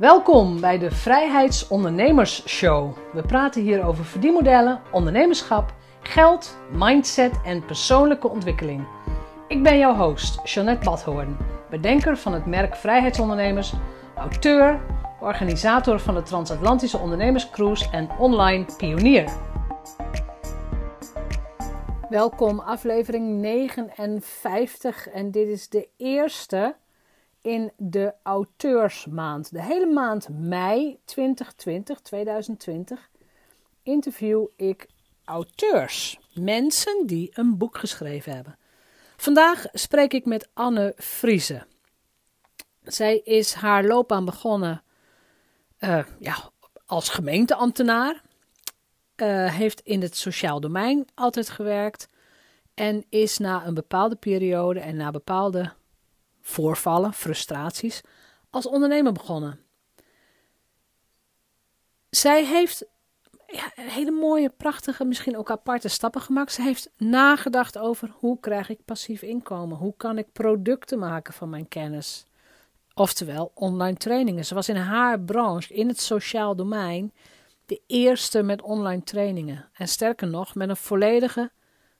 Welkom bij de Vrijheidsondernemers Show. We praten hier over verdienmodellen, ondernemerschap, geld, mindset en persoonlijke ontwikkeling. Ik ben jouw host, Jeanette Badhoorn, bedenker van het merk Vrijheidsondernemers, auteur, organisator van de Transatlantische Ondernemerscruise en online pionier. Welkom, aflevering 59 en dit is de eerste in de auteursmaand. De hele maand mei 2020, 2020, interview ik auteurs. Mensen die een boek geschreven hebben. Vandaag spreek ik met Anne Friese. Zij is haar loopbaan begonnen uh, ja, als gemeenteambtenaar. Uh, heeft in het sociaal domein altijd gewerkt. En is na een bepaalde periode en na bepaalde voorvallen, frustraties, als ondernemer begonnen. Zij heeft ja, hele mooie, prachtige, misschien ook aparte stappen gemaakt. Ze heeft nagedacht over hoe krijg ik passief inkomen? Hoe kan ik producten maken van mijn kennis? Oftewel online trainingen. Ze was in haar branche, in het sociaal domein, de eerste met online trainingen. En sterker nog, met een volledige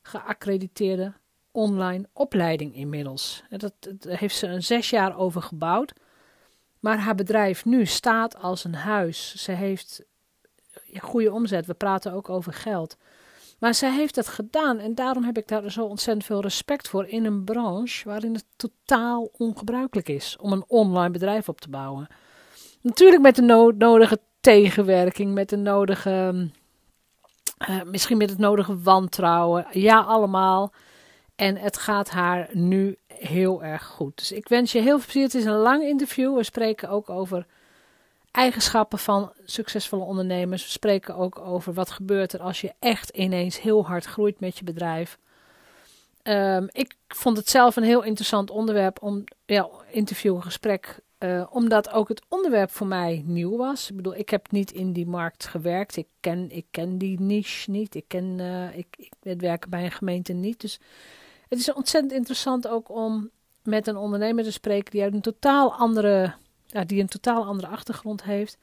geaccrediteerde online opleiding inmiddels. Dat, dat heeft ze een zes jaar over gebouwd. Maar haar bedrijf nu staat als een huis. Ze heeft goede omzet. We praten ook over geld. Maar zij heeft het gedaan en daarom heb ik daar zo ontzettend veel respect voor in een branche waarin het totaal ongebruikelijk is om een online bedrijf op te bouwen. Natuurlijk met de nodige tegenwerking, met de nodige, uh, misschien met het nodige wantrouwen. Ja, allemaal. En het gaat haar nu heel erg goed. Dus ik wens je heel veel plezier. Het is een lang interview. We spreken ook over eigenschappen van succesvolle ondernemers. We spreken ook over wat gebeurt er als je echt ineens heel hard groeit met je bedrijf. Um, ik vond het zelf een heel interessant onderwerp om ja, interview, gesprek, uh, omdat ook het onderwerp voor mij nieuw was. Ik bedoel, ik heb niet in die markt gewerkt. Ik ken, ik ken die niche niet. Ik ken uh, ik, ik, werken bij een gemeente niet. Dus het is ontzettend interessant ook om met een ondernemer te spreken die uit een totaal andere, ja, die een totaal andere achtergrond heeft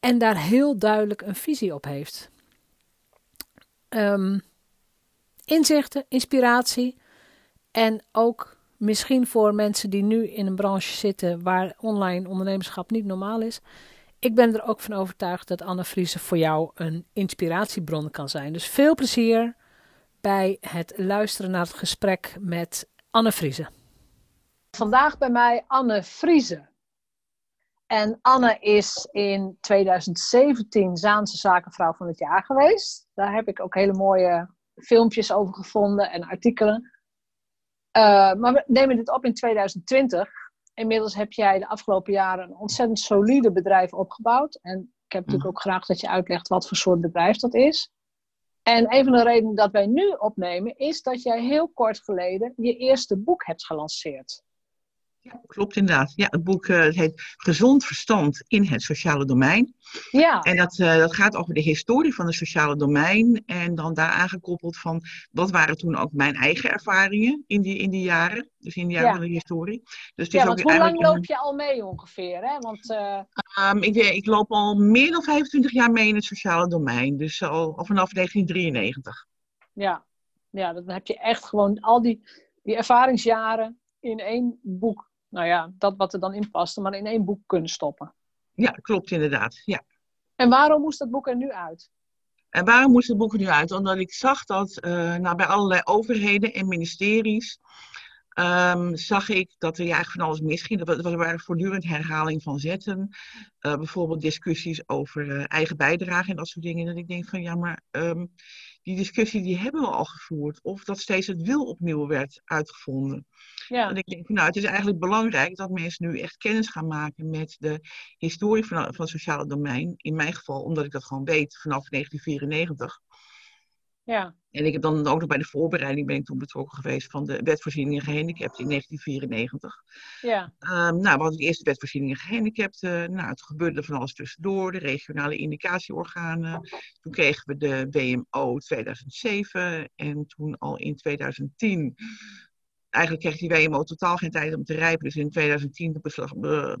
en daar heel duidelijk een visie op heeft. Um, inzichten, inspiratie en ook misschien voor mensen die nu in een branche zitten waar online ondernemerschap niet normaal is. Ik ben er ook van overtuigd dat Anne Friese voor jou een inspiratiebron kan zijn. Dus veel plezier bij het luisteren naar het gesprek met Anne Friese. Vandaag bij mij Anne Friese. En Anne is in 2017 Zaanse Zakenvrouw van het jaar geweest. Daar heb ik ook hele mooie filmpjes over gevonden en artikelen. Uh, maar we nemen dit op in 2020. Inmiddels heb jij de afgelopen jaren een ontzettend solide bedrijf opgebouwd. En ik heb natuurlijk mhm. ook graag dat je uitlegt wat voor soort bedrijf dat is. En een van de redenen dat wij nu opnemen is dat jij heel kort geleden je eerste boek hebt gelanceerd. Ja, klopt inderdaad. Ja, het boek uh, heet Gezond Verstand in het Sociale Domein. Ja. En dat, uh, dat gaat over de historie van het sociale domein. En dan daar aangekoppeld van wat waren toen ook mijn eigen ervaringen in die, in die jaren. Dus in die jaren van de historie. Dus ja, want hoe lang loop je al mee ongeveer? Hè? Want, uh... um, ik, ik loop al meer dan 25 jaar mee in het sociale domein. Dus al, al vanaf 1993. Ja. ja, dan heb je echt gewoon al die, die ervaringsjaren in één boek nou ja, dat wat er dan in paste, maar in één boek kunnen stoppen. Ja, klopt inderdaad. Ja. En waarom moest dat boek er nu uit? En waarom moest het boek er nu uit? Omdat ik zag dat uh, nou, bij allerlei overheden en ministeries um, zag ik dat er ja, eigenlijk van alles misging. Er waren voortdurend herhaling van zetten. Uh, bijvoorbeeld discussies over uh, eigen bijdrage en dat soort dingen. En ik denk van ja, maar um, die discussie die hebben we al gevoerd. Of dat steeds het wil opnieuw werd uitgevonden. Ja. En ik denk, nou, het is eigenlijk belangrijk dat mensen nu echt kennis gaan maken met de historie van, van het sociale domein. In mijn geval, omdat ik dat gewoon weet vanaf 1994. Ja. En ik heb dan ook nog bij de voorbereiding ben ik toen betrokken geweest van de wetvoorzieningen gehandicapten in 1994. Ja. Um, nou, we hadden de eerste wetvoorzieningen gehandicapten. Nou, het gebeurde van alles tussendoor, de regionale indicatieorganen. Toen kregen we de WMO 2007 en toen al in 2010 eigenlijk kreeg die WMO totaal geen tijd om te rijpen. Dus in 2010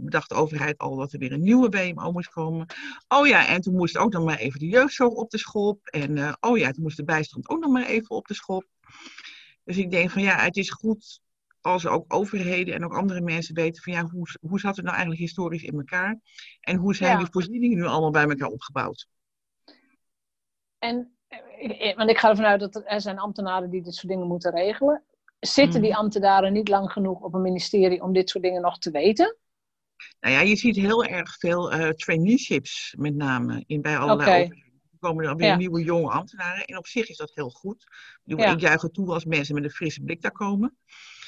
bedacht de overheid al dat er weer een nieuwe WMO moest komen. Oh ja, en toen moest ook nog maar even de jeugdzorg op de schop. En uh, oh ja, toen moest de bijstand ook nog maar even op de schop. Dus ik denk van ja, het is goed als ook overheden en ook andere mensen weten van ja, hoe, hoe zat het nou eigenlijk historisch in elkaar? En hoe zijn die voorzieningen nu allemaal bij elkaar opgebouwd? En, eh, want ik ga ervan uit dat er zijn ambtenaren die dit soort dingen moeten regelen. Zitten die mhm. ambtenaren niet lang genoeg op een ministerie om dit soort dingen nog te weten? Nou ja, je ziet heel erg veel uh, traineeships met name in, bij allerlei okay. overheden. Er komen er weer nieuwe jonge ambtenaren. En op zich is dat heel goed. Ik, ja. ik juich het toe als mensen met een frisse blik daar komen.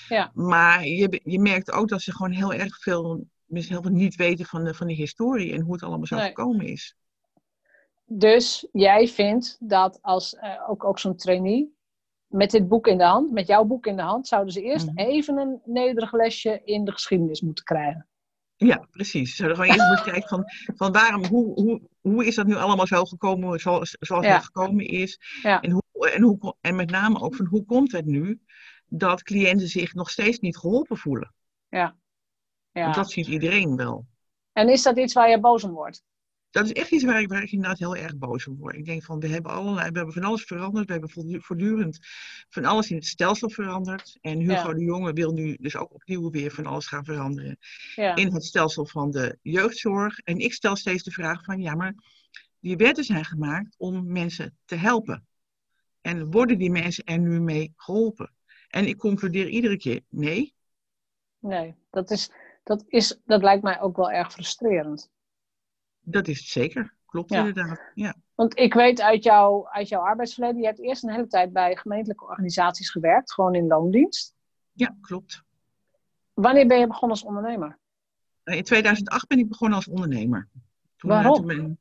Ja. Maar je, je merkt ook dat ze gewoon heel erg veel, heel veel niet weten van de, van de historie en hoe het allemaal zo gekomen is. Dus jij vindt dat als uh, ook, ook zo'n trainee met dit boek in de hand, met jouw boek in de hand, zouden ze eerst mhm. even een nederig lesje in de geschiedenis moeten krijgen. Ja, precies. Ze zouden gewoon eerst moeten kijken van, van waarom, hoe, hoe, hoe is dat nu allemaal zo gekomen zoals, zoals het gekomen is. Ja. En, hoe, en, hoe, en met name ook van hoe komt het nu dat cliënten zich nog steeds niet geholpen voelen. Ja. ja. Want dat ziet iedereen wel. En is dat iets waar je boos om wordt? Dat is echt iets waar ik, waar ik inderdaad heel erg boos om word. Ik denk van, we hebben allerlei, we hebben van alles veranderd. We hebben voortdurend van alles in het stelsel veranderd. En Hugo de Jonge wil nu dus ook opnieuw weer van alles gaan veranderen. Ja. In het stelsel van de jeugdzorg. En ik stel steeds de vraag van, ja maar, die wetten zijn gemaakt om mensen te helpen. En worden die mensen er nu mee geholpen? En ik concludeer iedere keer nee. Nee, dat, is, dat, is, dat lijkt mij ook wel erg frustrerend. Dat is het zeker. Klopt inderdaad. Ja. Want ik weet uit, jou, uit jouw arbeidsverleden, je hebt eerst een hele tijd bij gemeentelijke organisaties gewerkt, gewoon in loondienst. Ja, klopt. Wanneer ben je begonnen als ondernemer? In 2008 ben ik begonnen als ondernemer. Toen Waarom? Ben,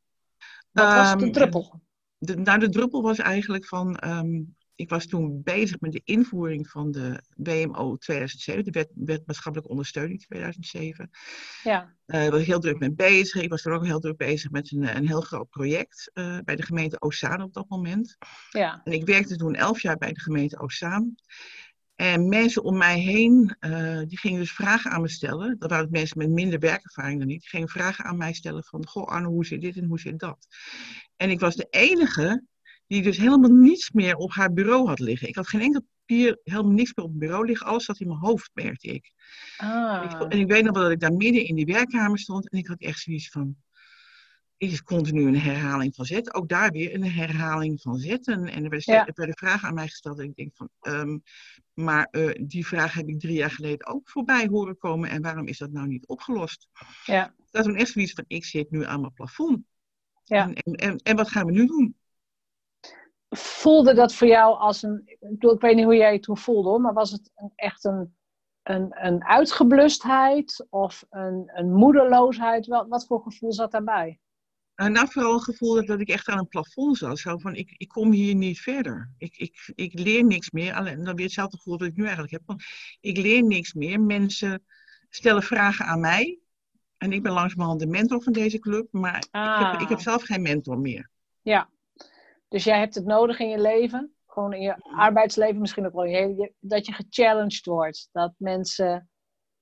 Wat was de ehm, druppel? De, nou, de druppel was eigenlijk van, ehm, ik was toen bezig met de invoering van de WMO 2007, de wet, wet maatschappelijke ondersteuning 2007. Ja. Uh, was ik heel druk mee bezig. Ik was toen ook heel druk bezig met een, een heel groot project uh, bij de gemeente Ozaan op dat moment. Ja. En ik werkte toen elf jaar bij de gemeente Ozaan. En mensen om mij heen, uh, die gingen dus vragen aan me stellen. Dat waren mensen met minder werkervaring dan ik. Die gingen vragen aan mij stellen van, goh Arno, hoe zit dit en hoe zit dat? En ik was de enige die dus helemaal niets meer op haar bureau had liggen. Ik had geen enkel papier, helemaal niks meer op het bureau liggen. Alles zat in mijn hoofd, merkte ik. Ah. En ik weet nog wel dat ik daar midden in die werkkamer stond en ik had echt zoiets van. Het is continu een herhaling van zetten. Ook daar weer een herhaling van zetten. En er werd, ja. er vragen aan mij gesteld. En ik denk van, um, maar uh, die vraag heb ik drie jaar geleden ook voorbij horen komen. En waarom is dat nou niet opgelost? Ja. Dat is toen echt zoiets van, ik zit nu aan mijn plafond. Ja. En, en, en, en wat gaan we nu doen? Voelde dat voor jou als een. Ik, ik weet niet hoe jij het toen voelde hoor, maar was het een, echt een, een, een uitgeblustheid of een, een moedeloosheid? Wat, wat voor gevoel zat daarbij? Uh, nou, vooral een gevoel dat, ik echt aan een plafond zat. Zo van, ik, ik kom hier niet verder. Ik, ik, ik leer niks meer. Alleen, dan weer hetzelfde gevoel dat ik nu eigenlijk heb. Van, ik leer niks meer. Mensen stellen vragen aan mij. En ik ben langzamerhand de mentor van deze club. Maar ik, heb, ik heb ah. zelf geen mentor meer. Ja, dus jij hebt het nodig in je leven, gewoon in je arbeidsleven misschien ook wel, je, dat je gechallenged wordt. Dat mensen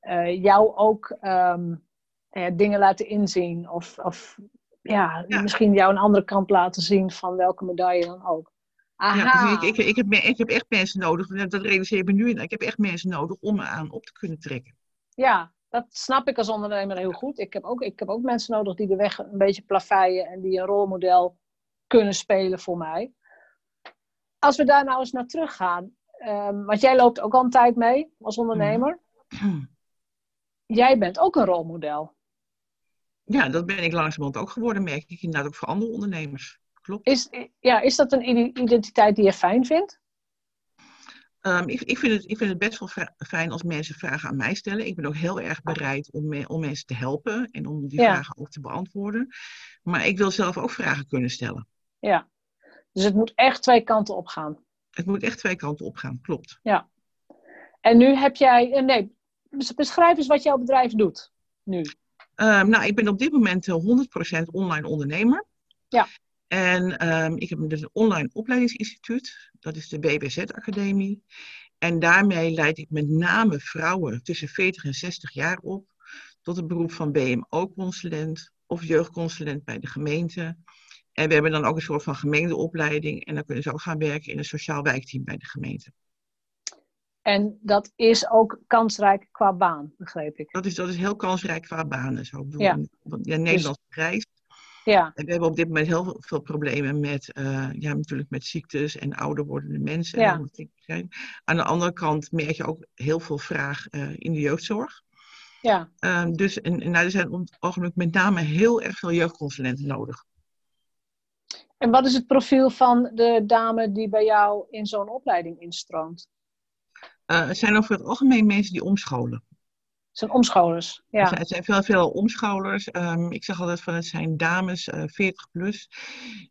uh, jou ook um, dingen laten inzien. Of, of ja, misschien jou een andere kant laten zien van welke medaille dan ook. Aha. Ja, ik, ik, ik, heb, ik heb echt mensen nodig, dat realiseer ik me nu. Ik heb echt mensen nodig om me aan op te kunnen trekken. Ja, dat snap ik als ondernemer heel goed. Ik heb ook, ik heb ook mensen nodig die de weg een beetje plaveien en die een rolmodel kunnen spelen voor mij. Als we daar nou eens naar teruggaan, um, want jij loopt ook al een tijd mee als ondernemer. Mhm. Jij bent ook een rolmodel. Ja, dat ben ik langzamerhand ook geworden, merk ik inderdaad ook voor andere ondernemers. Klopt. Is, ja, is dat een identiteit die je fijn vindt? Um, ik, ik, vind het, ik vind het best wel fijn als mensen vragen aan mij stellen. Ik ben ook heel erg bereid om, om mensen te helpen en om die vragen ook te beantwoorden. Maar ik wil zelf ook vragen kunnen stellen. Ja, dus het moet echt twee kanten op gaan. Het moet echt twee kanten op gaan, klopt. Ja. En nu heb jij, eh, nee, beschrijf eens wat jouw bedrijf doet nu. Um, nou, ik ben op dit moment 100% eh, online ondernemer. Ja. En um, ik heb dus een online opleidingsinstituut, dat is de BBZ Academie. En daarmee leid ik met name vrouwen tussen 40 en 60 jaar op tot het beroep van BMO-consulent of jeugdconsulent bij de gemeente. En we hebben dan ook een soort van gemeendeopleiding en dan kunnen ze ook gaan werken in een sociaal wijkteam bij de gemeente. En dat is ook kansrijk qua baan, begreep ik. Dat is, dat is heel kansrijk qua banen. Zo. bedoel, ja. ja, Nederlands dus. Ja. En we hebben op dit moment heel veel problemen met, uh, ja, natuurlijk met ziektes en ouder wordende mensen. Ja. Aan de andere kant merk je ook heel veel vraag uh, in de jeugdzorg. Ja. Uh, dus en, en nou, er zijn op het ogenblik met name heel erg veel jeugdconsulenten nodig. En wat is het profiel van de dame die bij jou in zo'n opleiding instroomt? Uh, het zijn over het algemeen mensen die omscholen. Het zijn omscholers, ja. Het zijn veel, veel omscholers. Um, ik zeg altijd van het zijn dames, uh, 40 plus.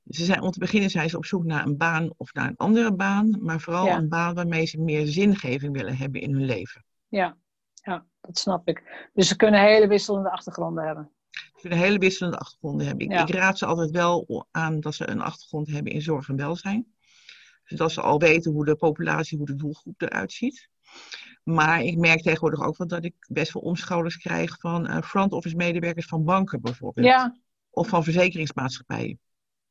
Ze zijn, om te beginnen zijn ze op zoek naar een baan of naar een andere baan. Maar vooral ja. een baan waarmee ze meer zingeving willen hebben in hun leven. Ja, ja, dat snap ik. Dus ze kunnen hele wisselende achtergronden hebben. Kunnen hele wisselende achtergronden hebben. Ik, ja. ik raad ze altijd wel aan dat ze een achtergrond hebben in zorg en welzijn. Zodat ze al weten hoe de populatie, hoe de doelgroep eruit ziet. Maar ik merk tegenwoordig ook wel dat ik best wel omscholers krijg van uh, front office medewerkers van banken bijvoorbeeld. Ja. Of van verzekeringsmaatschappijen.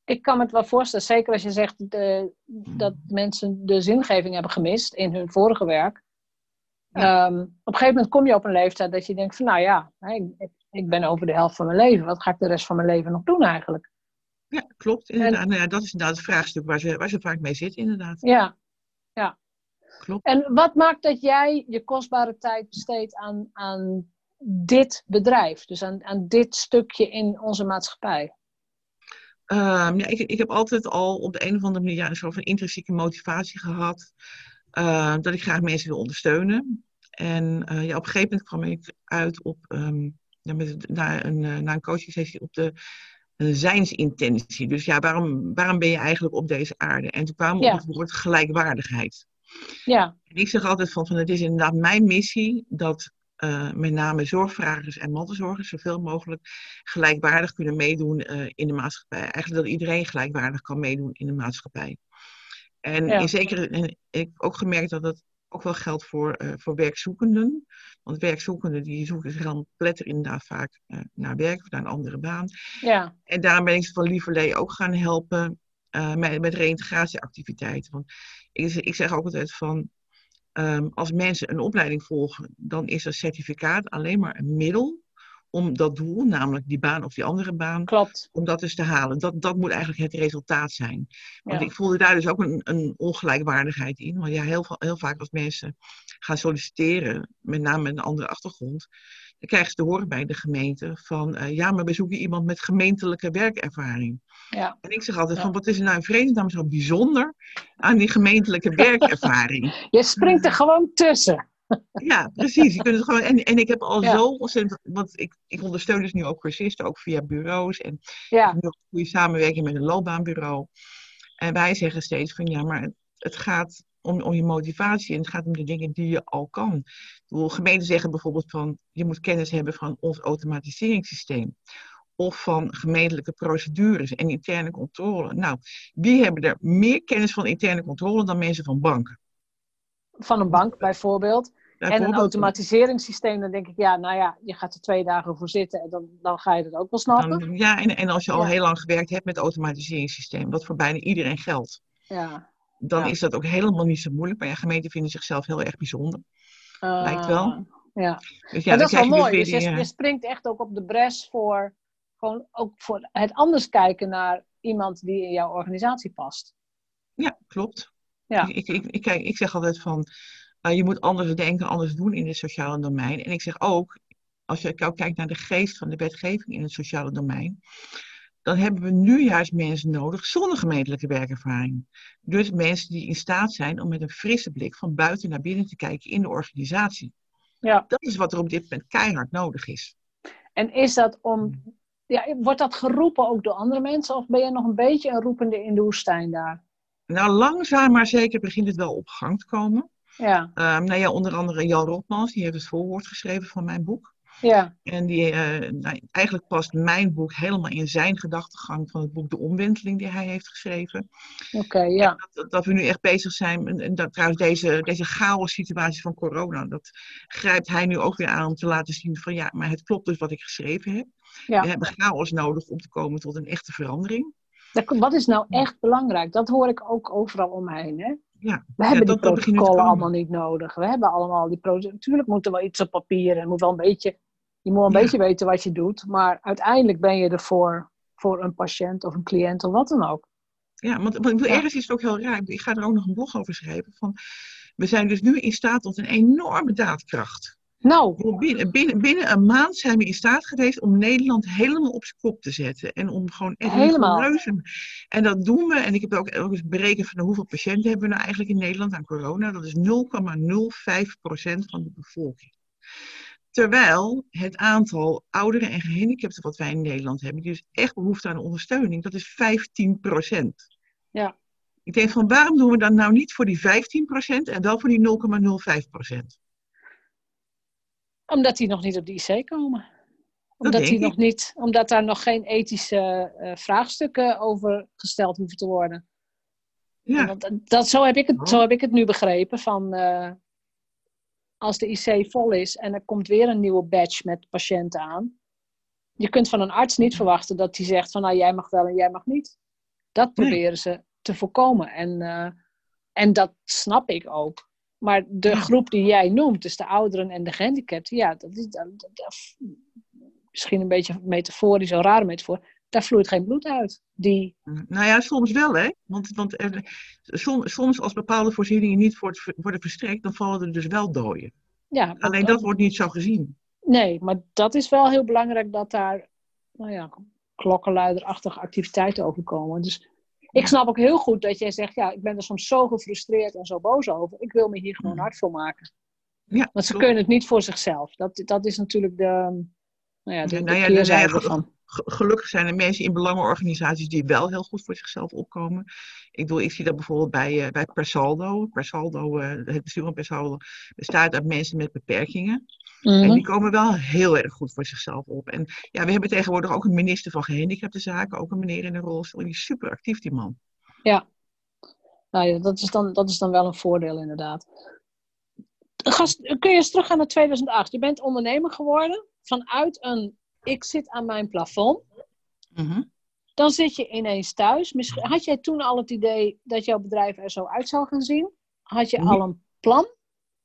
Ik kan me het wel voorstellen, zeker als je zegt de, dat mensen de zingeving hebben gemist in hun vorige werk. Ja. Um, op een gegeven moment kom je op een leeftijd dat je denkt van nou ja, ik, ik ben over de helft van mijn leven. Wat ga ik de rest van mijn leven nog doen eigenlijk? Ja, klopt. Inderdaad. En, nou ja, dat is inderdaad het vraagstuk waar ze, waar ze vaak mee zitten, inderdaad. Ja, ja. Klopt. En wat maakt dat jij je kostbare tijd besteedt aan, aan dit bedrijf? Dus aan, aan dit stukje in onze maatschappij? Um, ja, ik, ik heb altijd al op de een of andere manier ja, een soort van intrinsieke motivatie gehad. Uh, dat ik graag mensen wil ondersteunen. En uh, ja, op een gegeven moment kwam ik uit op, um, met, naar, een, uh, naar een coaching sessie op de een zijnsintentie. Dus ja, waarom, waarom ben je eigenlijk op deze aarde? En toen kwam ja. op het woord gelijkwaardigheid. Ja. En ik zeg altijd van, van het is inderdaad mijn missie dat uh, met name zorgvragers en mantelzorgers zoveel mogelijk gelijkwaardig kunnen meedoen uh, in de maatschappij. Eigenlijk dat iedereen gelijkwaardig kan meedoen in de maatschappij. En ja. in zekere, en ik heb ook gemerkt dat dat ook wel geldt voor, uh, voor werkzoekenden. Want werkzoekenden die zoeken zich dan pletter inderdaad vaak uh, naar werk of naar een andere baan. Ja. En daarom ben ik ze van Lieverlee ook gaan helpen uh, met, met reïntegratieactiviteiten. Want ik, ik zeg ook altijd van, um, als mensen een opleiding volgen, dan is een certificaat alleen maar een middel om dat doel, namelijk die baan of die andere baan, Klopt. om dat dus te halen. Dat, dat moet eigenlijk het resultaat zijn. Want ja. ik voelde daar dus ook een, een ongelijkwaardigheid in. Want ja, heel, heel vaak als mensen gaan solliciteren, met name met een andere achtergrond, dan krijgen ze te horen bij de gemeente van, uh, ja, maar we zoeken iemand met gemeentelijke werkervaring. Ja. En ik zeg altijd ja. van, wat is er nou in vredesnaam zo bijzonder aan die gemeentelijke werkervaring? Je springt er gewoon tussen. Ja, precies. Je kunt het gewoon, en, en ik heb al ja. zo ontzettend, want ik, ik ondersteun dus nu ook cursisten, ook via bureaus. En ja. nu ook goede samenwerking met een loopbaanbureau. En wij zeggen steeds van ja, maar het, het gaat om, om je motivatie en het gaat om de dingen die je al kan. Bedoel, gemeenten zeggen bijvoorbeeld van je moet kennis hebben van ons automatiseringssysteem. Of van gemeentelijke procedures en interne controle. Nou, wie hebben er meer kennis van interne controle dan mensen van banken? Van een bank bijvoorbeeld. En een automatiseringssysteem, dan denk ik, ja, nou ja, je gaat er twee dagen voor zitten en dan, dan ga je het ook wel snappen. Dan, ja, en, en als je al ja. heel lang gewerkt hebt met automatiseringssysteem, wat voor bijna iedereen geldt, ja. dan ja. is dat ook helemaal niet zo moeilijk. Maar ja, gemeenten vinden zichzelf heel erg bijzonder. Uh, Lijkt wel. Ja, dus ja dat is wel mooi. Dus, dus je, je, springt echt ook op de bres voor, gewoon ook voor het anders kijken naar iemand die in jouw organisatie past. Ja, klopt. Ja. Ik, ik, ik, kijk, ik zeg altijd van, uh, je moet anders denken, anders doen in het sociale domein. En ik zeg ook, als je ook kijkt naar de geest van de wetgeving in het sociale domein, dan hebben we nu juist mensen nodig zonder gemeentelijke werkervaring. Dus mensen die in staat zijn om met een frisse blik van buiten naar binnen te kijken in de organisatie. Ja. Dat is wat er op dit moment keihard nodig is. En is dat om, ja, wordt dat geroepen ook door andere mensen of ben je nog een beetje een roepende in de woestijn daar? Nou, langzaam maar zeker begint het wel op gang te komen. Ja. Um, nou ja, onder andere Jan Rotmans, die heeft het voorwoord geschreven van mijn boek. Ja. En die, eh, nou, eigenlijk past mijn boek helemaal in zijn gedachtegang van het boek De Omwenteling die hij heeft geschreven. Oké, ja. Dat, dat we nu echt bezig zijn, en, dat trouwens deze, deze chaos situatie van corona, dat grijpt hij nu ook weer aan om te laten zien van ja, maar het klopt dus wat ik geschreven heb. Ja. We hebben chaos nodig om te komen tot een echte verandering. Dat- Wat is nou echt belangrijk? Dat hoor ik ook overal om heen. Hè? Ja, We hebben die protocollen allemaal niet nodig. We hebben allemaal die protocollen. Natuurlijk moet er wel iets op papier en moet wel een beetje, je moet wel een Ja. beetje weten wat je doet. Maar uiteindelijk ben je er voor, voor een patiënt of een cliënt of wat dan ook. Ja, want, ergens is het ook heel raar. Ik ga er ook nog een blog over schrijven. Van, we zijn dus nu in staat tot een enorme daadkracht. Nou, Binnen, binnen, binnen een maand zijn we in staat geweest om Nederland helemaal op zijn kop te zetten. En om gewoon echt Helemaal. reuzen. En dat doen we. En ik heb ook, ook eens berekend van hoeveel patiënten hebben we nou eigenlijk in Nederland aan corona. Dat is 0,05% van de bevolking. Terwijl het aantal ouderen en gehandicapten wat wij in Nederland hebben, die dus echt behoefte aan ondersteuning, dat is 15%. Ja. Ik denk van waarom doen we dat nou niet voor die 15% en wel voor die 0,05%? Omdat die nog niet op de IC komen. Dat Omdat, die nog niet, omdat daar nog geen ethische eh, vraagstukken over gesteld hoeven te worden. Ja, dat, dat, zo, heb ik het, Oh. zo heb ik het nu begrepen. Van, eh, als de IC vol is en er komt weer een nieuwe batch met patiënten aan. Je kunt van een arts niet verwachten dat hij zegt van nou jij mag wel en jij mag niet. Dat Nee. proberen ze te voorkomen. En, eh, en dat snap ik ook. Maar de groep die jij noemt, dus de ouderen en de gehandicapten, ja, dat is dat- dat- dat- misschien een beetje metaforisch, een rare metafoor. Daar vloeit geen bloed uit. Die, nou ja, soms wel hè. Want, want er, soms, soms als bepaalde voorzieningen niet worden verstrekt, dan vallen er dus wel doden. ja, Alleen dat wordt niet zo gezien. Nee, maar dat is wel heel belangrijk dat daar nou ja, klokkenluiderachtige activiteiten over komen. Dus ik snap ook heel goed dat jij zegt, ja, ik ben er soms zo gefrustreerd en zo boos over. Ik wil me hier gewoon hard voor maken. Ja, Want ze klopt. kunnen het niet voor zichzelf. Dat, dat is natuurlijk de, nou ja, de, Ja, nou ja, nou ja, ervan. Ge- Gelukkig zijn er mensen in belangenorganisaties die wel heel goed voor zichzelf opkomen. Ik bedoel, ik zie dat bijvoorbeeld bij, eh bij Persaldo. Persaldo, eh, het bestuur van Persaldo bestaat uit mensen met beperkingen. En Mhm. die komen wel heel erg goed voor zichzelf op. En ja, we hebben tegenwoordig ook een minister van gehandicaptenzaken, ook een meneer in een rolstoel. Die is super actief, die man. Nou ja, dat is, dan, dat is dan wel een voordeel inderdaad. Gast, kun je eens teruggaan naar 2008? Je bent ondernemer geworden vanuit een ik zit aan mijn plafond. Mhm. Dan zit je ineens thuis. Misschien, had jij toen al het idee dat jouw bedrijf er zo uit zou gaan zien? Had je Nee. al een plan?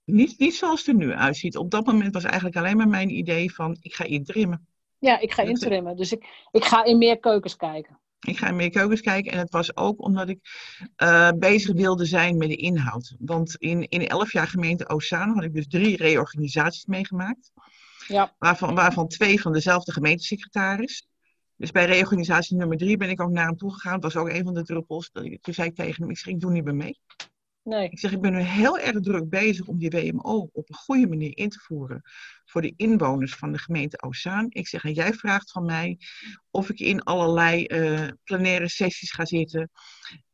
Niet, niet zoals het er nu uitziet. Op dat moment was eigenlijk alleen maar mijn idee van, ik ga interimmen. Ja, ik ga Dat- interimmen. Dus ik, ik ga in meer keukens kijken. Ik ga in meer keukens kijken en het was ook omdat ik eh, bezig wilde zijn met de inhoud. Want in, in elf jaar gemeente Ozaan had ik dus drie reorganisaties meegemaakt. Ja. Waarvan, waarvan twee van dezelfde gemeentesecretaris. Dus bij reorganisatie nummer drie ben ik ook naar hem toe gegaan. Dat was ook een van de druppels. Toen zei ik tegen hem, ik, zeg, ik doe niet meer mee. Nee. Ik zeg, ik ben nu heel erg druk bezig om die WMO op een goede manier in te voeren voor de inwoners van de gemeente Ozaan. Ik zeg, en jij vraagt van mij of ik in allerlei eh plenaire sessies ga zitten.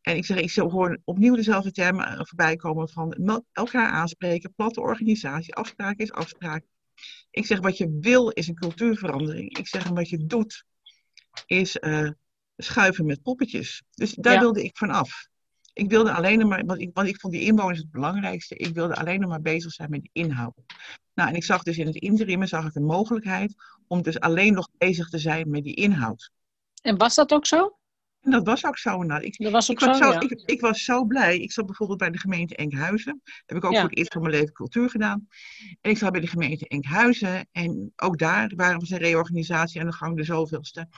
En ik zeg, ik gewoon opnieuw dezelfde termen voorbij komen van elkaar aanspreken, platte organisatie, afspraak is afspraak. Ik zeg, wat je wil is een cultuurverandering. Ik zeg, wat je doet is eh, schuiven met poppetjes. Dus daar Ja. wilde ik van af. Ik wilde alleen maar, want ik, want ik vond die inwoners het belangrijkste. Ik wilde alleen nog maar bezig zijn met de inhoud. Nou, en ik zag dus in het interim zag ik een mogelijkheid om dus alleen nog bezig te zijn met die inhoud. En was dat ook zo? En dat was ook zo. Nou, ik, Dat was ook ik, was zo, zo, ja. ik, ik was zo blij. Ik zat bijvoorbeeld bij de gemeente Enkhuizen. Heb ik ook Ja. voor het eerst van mijn leven cultuur gedaan. En ik zat bij de gemeente Enkhuizen. En ook daar waren we zijn reorganisatie aan de gang, de zoveelste.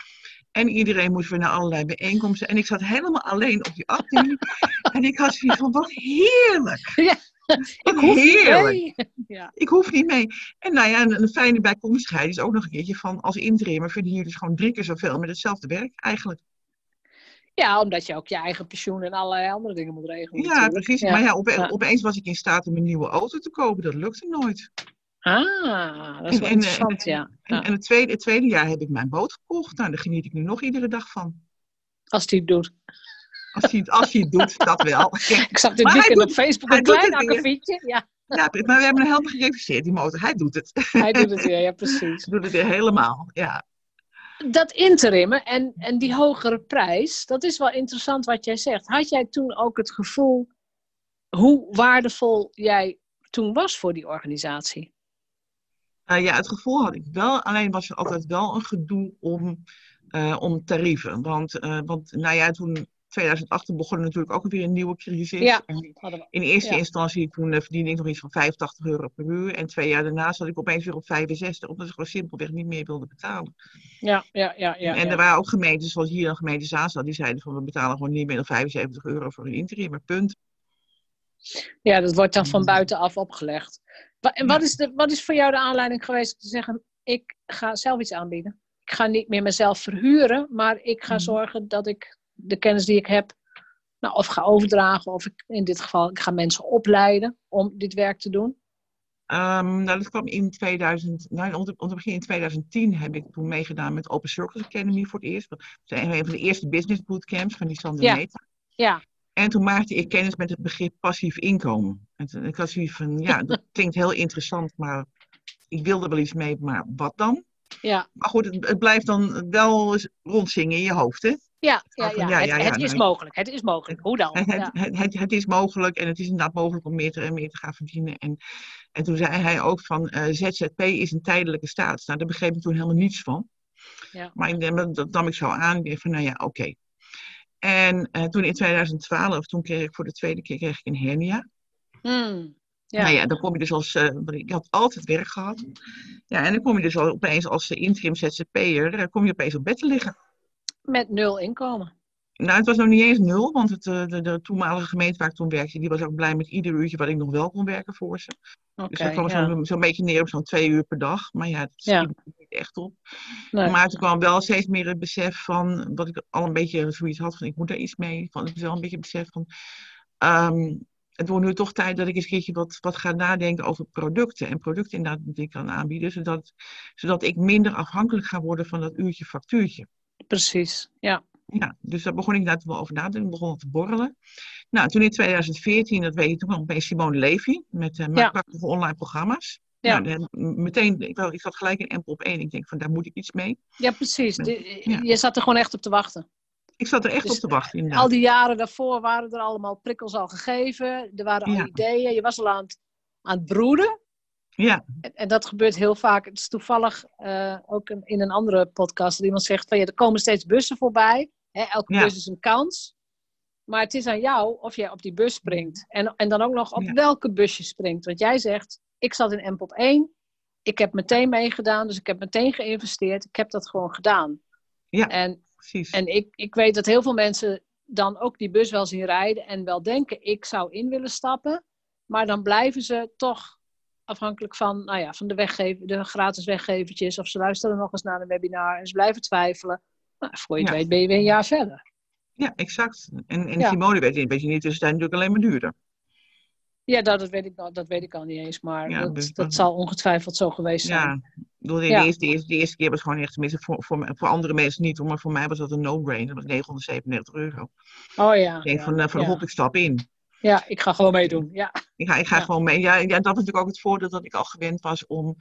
En iedereen moest weer naar allerlei bijeenkomsten. En ik zat helemaal alleen op die afdeling. en ik had zoiets van, wat heerlijk. Ja. Ik hoef niet heerlijk. mee. Ja. Ik hoef niet mee. En nou ja, een, een fijne bijkomstigheid is ook nog een keertje van als interimmer verdien je dus gewoon drie keer zoveel met hetzelfde werk eigenlijk. Ja, omdat je ook je eigen pensioen en allerlei andere dingen moet regelen. Ja, natuurlijk. precies. Ja. Maar ja, ope- Ja. opeens was ik in staat om een nieuwe auto te kopen. Dat lukte nooit. Ah, dat is wel en, interessant, en- ja. En, het, tweede, het tweede jaar heb ik mijn boot gekocht. Nou, daar geniet ik nu nog iedere dag van. Als hij het doet. Als hij, als hij het doet, dat wel. Ik zag dit weekend doet- op Facebook een klein akkefietje. Ja. Ja, maar we hebben hem helemaal gereviseerd, die motor. Hij doet het. Hij doet het weer, ja, precies. Hij doet het weer helemaal, ja. Dat interimmen en, en die hogere prijs, dat is wel interessant wat jij zegt. Had jij toen ook het gevoel hoe waardevol jij toen was voor die organisatie? Uh, ja, het gevoel had ik wel. Alleen was er altijd wel een gedoe om, uh, om tarieven. Want, uh, want nou ja, toen 2008 begon er natuurlijk ook weer een nieuwe crisis. Ja, in eerste ja. instantie toen verdiende ik nog iets van 85 euro per uur. En twee jaar daarna zat ik opeens weer op 65, omdat ik gewoon simpelweg niet meer wilde betalen. Ja, ja, ja. ja en er waren ook gemeentes, zoals hier een gemeente Zaanstad, die zeiden van we betalen gewoon niet meer dan 75 euro voor een interim, punt. Ja, dat wordt dan van buitenaf opgelegd. En wat is, de, wat is voor jou de aanleiding geweest om te zeggen, ik ga zelf iets aanbieden? Ik ga niet meer mezelf verhuren, maar ik ga zorgen dat ik de kennis die ik heb, nou, of ga overdragen, of ik, in dit geval, ik ga mensen opleiden om dit werk te doen? Um, nou, dat kwam in 2000, nou, te begin in 2010 heb ik toen meegedaan met Open Circles Academy voor het eerst. Dat was een van de eerste business bootcamps van die Sander ja. Meta. Ja. En toen maakte ik kennis met het begrip passief inkomen. En toen, ik had zoiets van, ja, dat klinkt heel interessant, maar ik wilde wel iets mee, maar wat dan? Ja. Maar goed, het, het blijft dan wel rondzingen in je hoofd, hè? Ja, ja, ja. ja, ja, het, het is mogelijk. Het is mogelijk. Hoe dan? Het, ja. het, het, het, is mogelijk en het is inderdaad mogelijk om meer te, meer te gaan verdienen. En, en toen zei hij ook van uh, ZZP is een tijdelijke staat. Nou, daar begreep ik toen helemaal niets van. Ja. Maar ik, dat nam ik zo aan. Ik van, nou ja, oké. Okay. En uh, toen in 2012, toen kreeg ik voor de tweede keer kreeg ik een hernia. Mm. Ja. Nou ja, dan kom je dus als, uh, ik had altijd werk gehad. Ja, en dan kom je dus al opeens als interim ZZP'er, kom je opeens op bed te liggen. Met nul inkomen. Nou, het was nog niet eens nul, want het, de, de toenmalige gemeente waar ik toen werkte, die was ook blij met ieder uurtje wat ik nog wel kon werken voor ze. Okay, dus dat kwam ja. zo'n zo beetje neer op zo'n twee uur per dag. Maar ja, dat schiet Ja. niet echt op. Nee. Maar toen kwam wel steeds meer het besef van, wat ik al een beetje zoiets had van, ik moet daar iets mee. Van, het is wel een beetje het besef van, ehm, het wordt nu toch tijd dat ik eens een keertje wat, wat ga nadenken over producten. En producten inderdaad die ik kan aanbieden, zodat, zodat ik minder afhankelijk ga worden van dat uurtje factuurtje. Precies, ja. Ja, dus daar begon ik inderdaad wel over na te denken, begon te borrelen. Nou, toen in 2014, dat weet je, toen kwam opeens Simone Levy met uh, Ja. prachtige online programma's. Ja. Nou, meteen, ik, wel, ik zat gelijk in Empel op één. Ik denk van, daar moet ik iets mee. Ja, precies. De- Ja. Je zat er gewoon echt op te wachten. Ik zat er echt Dus, op te wachten, inderdaad. Al die jaren daarvoor waren er allemaal prikkels al gegeven. Er waren al Ja. ideeën. Je was al aan het, aan het broeden. Ja, En, en dat gebeurt heel vaak. Het is toevallig eh, ook een- in een andere podcast dat iemand zegt van ja, er komen steeds bussen voorbij. Hè, elke Ja. bus is een kans. Maar het is aan jou of jij op die bus springt. En, en dan ook nog op Ja. welke bus je springt. Want jij zegt, ik zat in MPOP 1. Ik heb meteen meegedaan, dus ik heb meteen geïnvesteerd. Ik heb dat gewoon gedaan. Ja. En, precies. en ik, ik weet dat heel veel mensen dan ook die bus wel zien rijden. En wel denken, ik zou in willen stappen. Maar dan blijven ze toch afhankelijk van, nou ja, van de, weggever, de gratis weggevertjes. Of ze luisteren nog eens naar een webinar en ze blijven twijfelen. Nou, voor je het Ja. weet ben je weer een jaar verder. Ja, exact. En, en Ja. Simone weet, weet je niet, dus het is natuurlijk alleen maar duurder. Ja, dat, dat, weet ik, dat weet ik al niet eens. Maar Ja, dat, dus dat dat- zal ongetwijfeld zo geweest zijn. Ja, bedoel, de, Ja. eerste, de, eerste, de eerste keer was gewoon echt, tenminste voor, voor, andere mensen niet, maar voor mij was dat een no-brainer. Dat was 997 euro. Oh ja. Ik denk van, uh, van hop, ik stap in. Ja, ik ga gewoon meedoen. Ja, Ik ga, ik ga Ja. gewoon mee. Ja, ja, dat is natuurlijk ook het voordeel dat ik al gewend was om,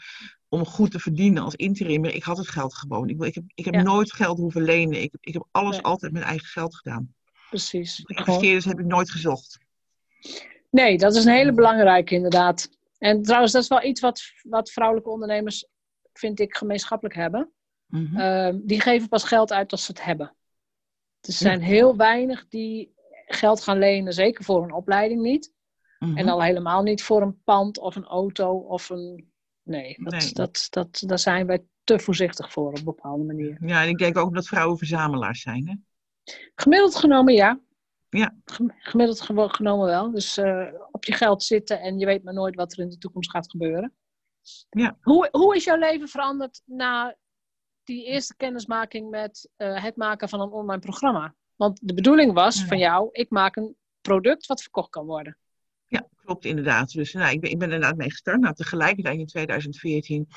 om goed te verdienen als interimmer. Ik had het geld gewoon. Ik, ik heb, ik heb Ja. nooit geld hoeven lenen. Ik, ik heb alles Nee. altijd met eigen geld gedaan. precies. Investeerders heb ik nooit gezocht. Nee, dat is een hele belangrijke inderdaad. En trouwens, dat is wel iets wat, wat vrouwelijke ondernemers, vind ik, gemeenschappelijk hebben. Ehm, die geven pas geld uit als ze het hebben. Er zijn heel weinig die geld gaan lenen, zeker voor een opleiding niet. Mhm. En al helemaal niet voor een pand of een auto of een... Nee, dat, Nee. Dat, dat, daar zijn wij te voorzichtig voor op een bepaalde manier. Ja, en ik denk ook dat vrouwen verzamelaars zijn. Hè? Gemiddeld genomen ja. Ja. Gem- Gemiddeld genomen wel. Dus eh, op je geld zitten en je weet maar nooit wat er in de toekomst gaat gebeuren. Ja. Hoe, hoe is jouw leven veranderd na die eerste kennismaking met eh, het maken van een online programma? Want de bedoeling was Ja. van jou, ik maak een product wat verkocht kan worden. Ja, klopt inderdaad. Dus nou, ik, ben, ik ben inderdaad mee gestart. Nou, tegelijkertijd in 2014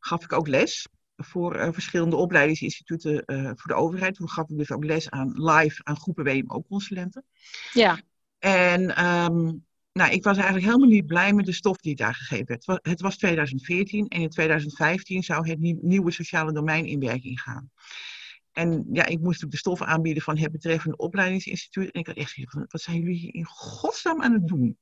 gaf ik ook les voor eh, verschillende opleidingsinstituten eh, voor de overheid. Toen gaf ik dus ook les aan live aan groepen WMO-consulenten. Ja, En ehm, nou, ik was eigenlijk helemaal niet blij met de stof die daar gegeven werd. Het was 2014 en in 2015 zou het nieuwe sociale domein in werking gaan. En ja, ik moest ook de stof aanbieden van het betreffende opleidingsinstituut. En ik had echt gezegd, wat zijn jullie hier in godsnaam aan het doen?